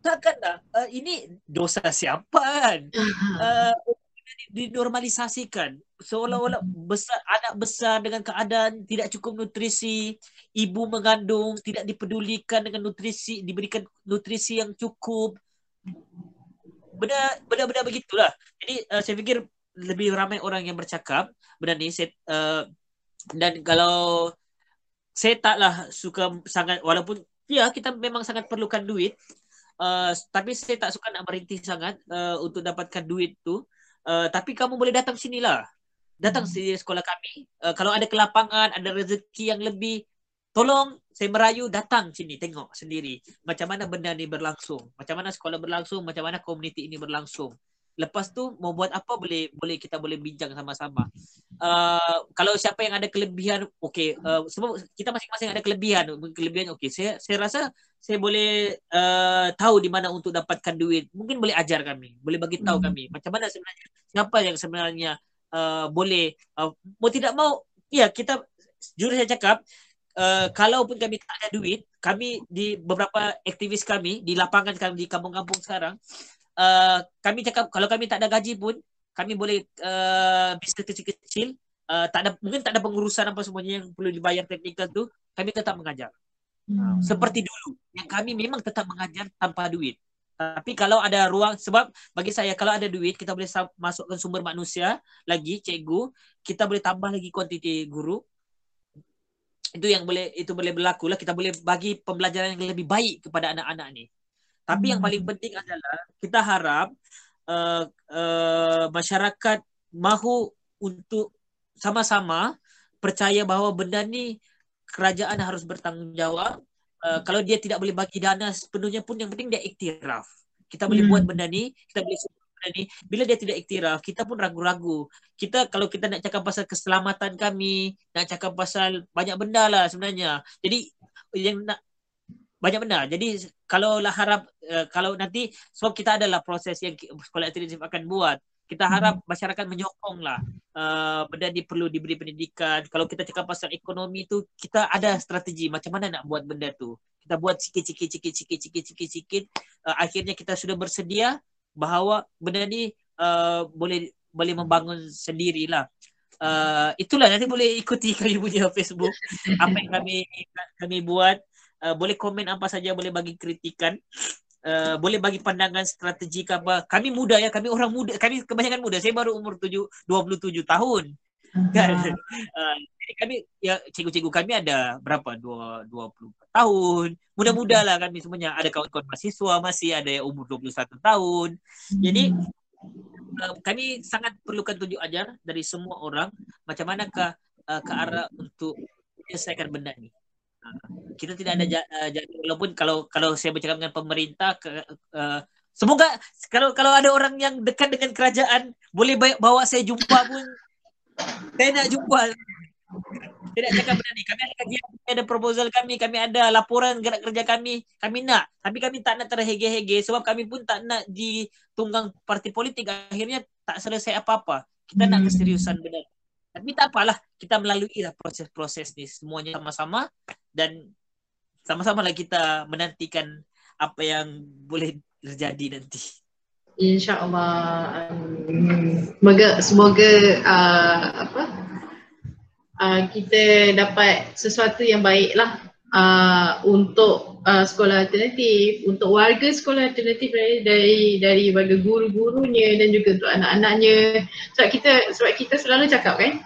Takkanlah uh, ini dosa siapa kan? Uh, [LAUGHS] dinormalisasikan. Seolah-olah besar anak besar dengan keadaan tidak cukup nutrisi ibu mengandung tidak dipedulikan dengan nutrisi diberikan nutrisi yang cukup benda benda benda begitulah jadi uh, saya fikir lebih ramai orang yang bercakap benda ni saya, uh, dan kalau saya taklah suka sangat walaupun ya kita memang sangat perlukan duit uh, tapi saya tak suka nak berhenti sangat uh, untuk dapatkan duit tu uh, tapi kamu boleh datang sini lah. Datang hmm. sini sekolah kami. Uh, kalau ada kelapangan, ada rezeki yang lebih, tolong saya merayu datang sini tengok sendiri macam mana benda ni berlangsung. Macam mana sekolah berlangsung, macam mana komuniti ini berlangsung. Lepas tu mau buat apa boleh boleh kita boleh bincang sama-sama. Uh, kalau siapa yang ada kelebihan, okey. Uh, sebab kita masing-masing ada kelebihan. Kelebihan okey. Saya saya rasa saya boleh uh, tahu di mana untuk dapatkan duit. Mungkin boleh ajar kami, boleh bagi tahu hmm. kami macam mana sebenarnya siapa yang sebenarnya uh, boleh uh, mau tidak mau ya kita jujur saya cakap uh, kalaupun kami tak ada duit, kami di beberapa aktivis kami di lapangan kami di kampung-kampung sekarang uh, kami cakap kalau kami tak ada gaji pun kami boleh uh, bisnes kecil-kecil uh, tak ada mungkin tak ada pengurusan apa semuanya yang perlu dibayar teknikal tu kami tetap mengajar. Hmm. Seperti dulu yang kami memang tetap mengajar tanpa duit. Tapi kalau ada ruang sebab bagi saya kalau ada duit kita boleh masukkan sumber manusia lagi cikgu, kita boleh tambah lagi kuantiti guru. Itu yang boleh itu boleh berlaku lah kita boleh bagi pembelajaran yang lebih baik kepada anak-anak ni. Tapi hmm. yang paling penting adalah kita harap uh, uh, masyarakat mahu untuk sama-sama percaya bahawa benda ni kerajaan harus bertanggungjawab. Uh, kalau dia tidak boleh bagi dana sepenuhnya pun yang penting dia iktiraf. Kita boleh hmm. buat benda ni, kita boleh benda ni. Bila dia tidak iktiraf, kita pun ragu-ragu. Kita kalau kita nak cakap pasal keselamatan kami, nak cakap pasal banyak benda lah sebenarnya. Jadi yang nak banyak benda. Jadi kalau lah harap uh, kalau nanti sebab kita adalah proses yang sekolah alternatif akan buat kita harap hmm. masyarakat menyokonglah uh, benda ni perlu diberi pendidikan. Kalau kita cakap pasal ekonomi tu, kita ada strategi macam mana nak buat benda tu. Kita buat sikit-sikit, sikit-sikit, sikit-sikit, sikit. Uh, akhirnya kita sudah bersedia bahawa benda ni uh, boleh boleh membangun sendirilah. Uh, itulah nanti boleh ikuti [LAUGHS] kami punya Facebook apa yang kami kami buat. Uh, boleh komen apa saja, boleh bagi kritikan. Uh, boleh bagi pandangan strategi apa. Kami muda ya, kami orang muda, kami kebanyakan muda. Saya baru umur 7 27 tahun. Kan? Uh, [LAUGHS] jadi kami ya cikgu-cikgu kami ada berapa? 2 20 tahun. Muda-muda lah kami semuanya. Ada kawan-kawan mahasiswa masih ada yang umur 21 tahun. Jadi uh, kami sangat perlukan tunjuk ajar dari semua orang macam manakah uh, ke arah untuk menyelesaikan benda ni. Uh, kita tidak ada uh, walaupun kalau kalau saya bercakap dengan pemerintah ke, uh, semoga kalau kalau ada orang yang dekat dengan kerajaan boleh bawa saya jumpa pun saya nak jumpa tidak cakap benda ni. Kami ada kajian, kami ada proposal kami, kami ada laporan gerak kerja kami. Kami nak. Tapi kami tak nak terhege-hege sebab kami pun tak nak ditunggang parti politik. Akhirnya tak selesai apa-apa. Kita hmm. nak keseriusan benda. Tapi tak apalah. Kita melalui lah proses-proses ni. Semuanya sama-sama. Dan sama-sama lah kita menantikan apa yang boleh terjadi nanti. InsyaAllah. Um, semoga, semoga uh, apa, uh, kita dapat sesuatu yang baik lah uh, untuk uh, sekolah alternatif, untuk warga sekolah alternatif dari dari, dari warga guru-gurunya dan juga untuk anak-anaknya. Sebab kita sebab kita selalu cakap kan,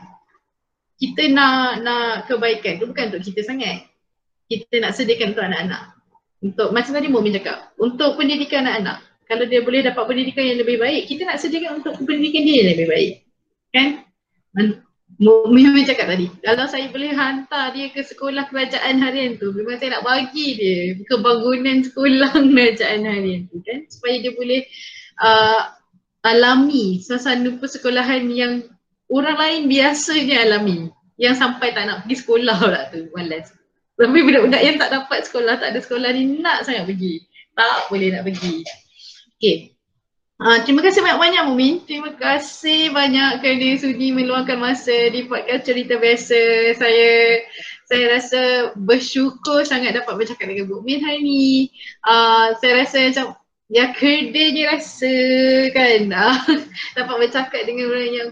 kita nak nak kebaikan tu bukan untuk kita sangat. Kita nak sediakan untuk anak-anak. Untuk macam tadi Mumin cakap, untuk pendidikan anak-anak. Kalau dia boleh dapat pendidikan yang lebih baik, kita nak sediakan untuk pendidikan dia yang lebih baik. Kan? Mimi cakap tadi, kalau saya boleh hantar dia ke sekolah kerajaan harian tu, memang saya nak bagi dia kebangunan sekolah [LAUGHS] kerajaan harian tu kan supaya dia boleh uh, alami suasana persekolahan yang orang lain biasanya alami yang sampai tak nak pergi sekolah pula tu, malas. Tapi budak-budak yang tak dapat sekolah, tak ada sekolah ni nak sangat pergi. Tak boleh nak pergi. Okay, Uh, terima kasih banyak-banyak Mumin. Terima kasih banyak kerana sudi meluangkan masa di podcast cerita biasa. Saya saya rasa bersyukur sangat dapat bercakap dengan Mumin hari ni. Uh, saya rasa macam ya kerdanya rasa kan uh, [LAUGHS] dapat bercakap dengan orang yang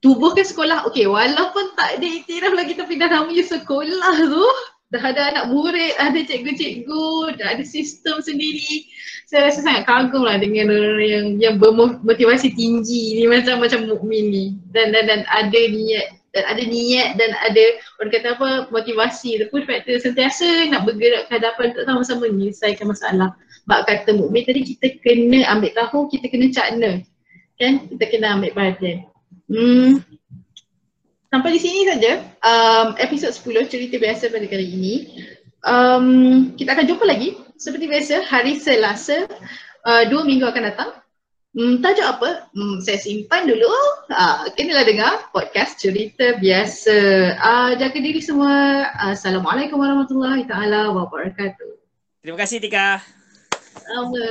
tubuhkan sekolah. Okay walaupun tak ada iktiraf lagi tapi dah namanya sekolah tu dah ada anak murid, ada cikgu-cikgu, dah ada sistem sendiri saya rasa sangat kagum lah dengan orang yang yang bermotivasi tinggi ni macam macam mukmin ni dan dan dan ada niat dan ada niat dan ada orang kata apa motivasi ataupun faktor sentiasa nak bergerak ke hadapan untuk sama-sama menyelesaikan masalah. Bak kata mukmin tadi kita kena ambil tahu, kita kena cakna. Kan? Kita kena ambil perhatian. Hmm. Sampai di sini saja um, episod 10 cerita biasa pada kali ini. Um, kita akan jumpa lagi seperti biasa hari Selasa uh, dua minggu akan datang. Hmm, tajuk apa? Hmm, saya simpan dulu. Uh, kenalah dengar podcast cerita biasa. Uh, jaga diri semua. Assalamualaikum warahmatullahi taala wabarakatuh. Terima kasih Tika. Sama.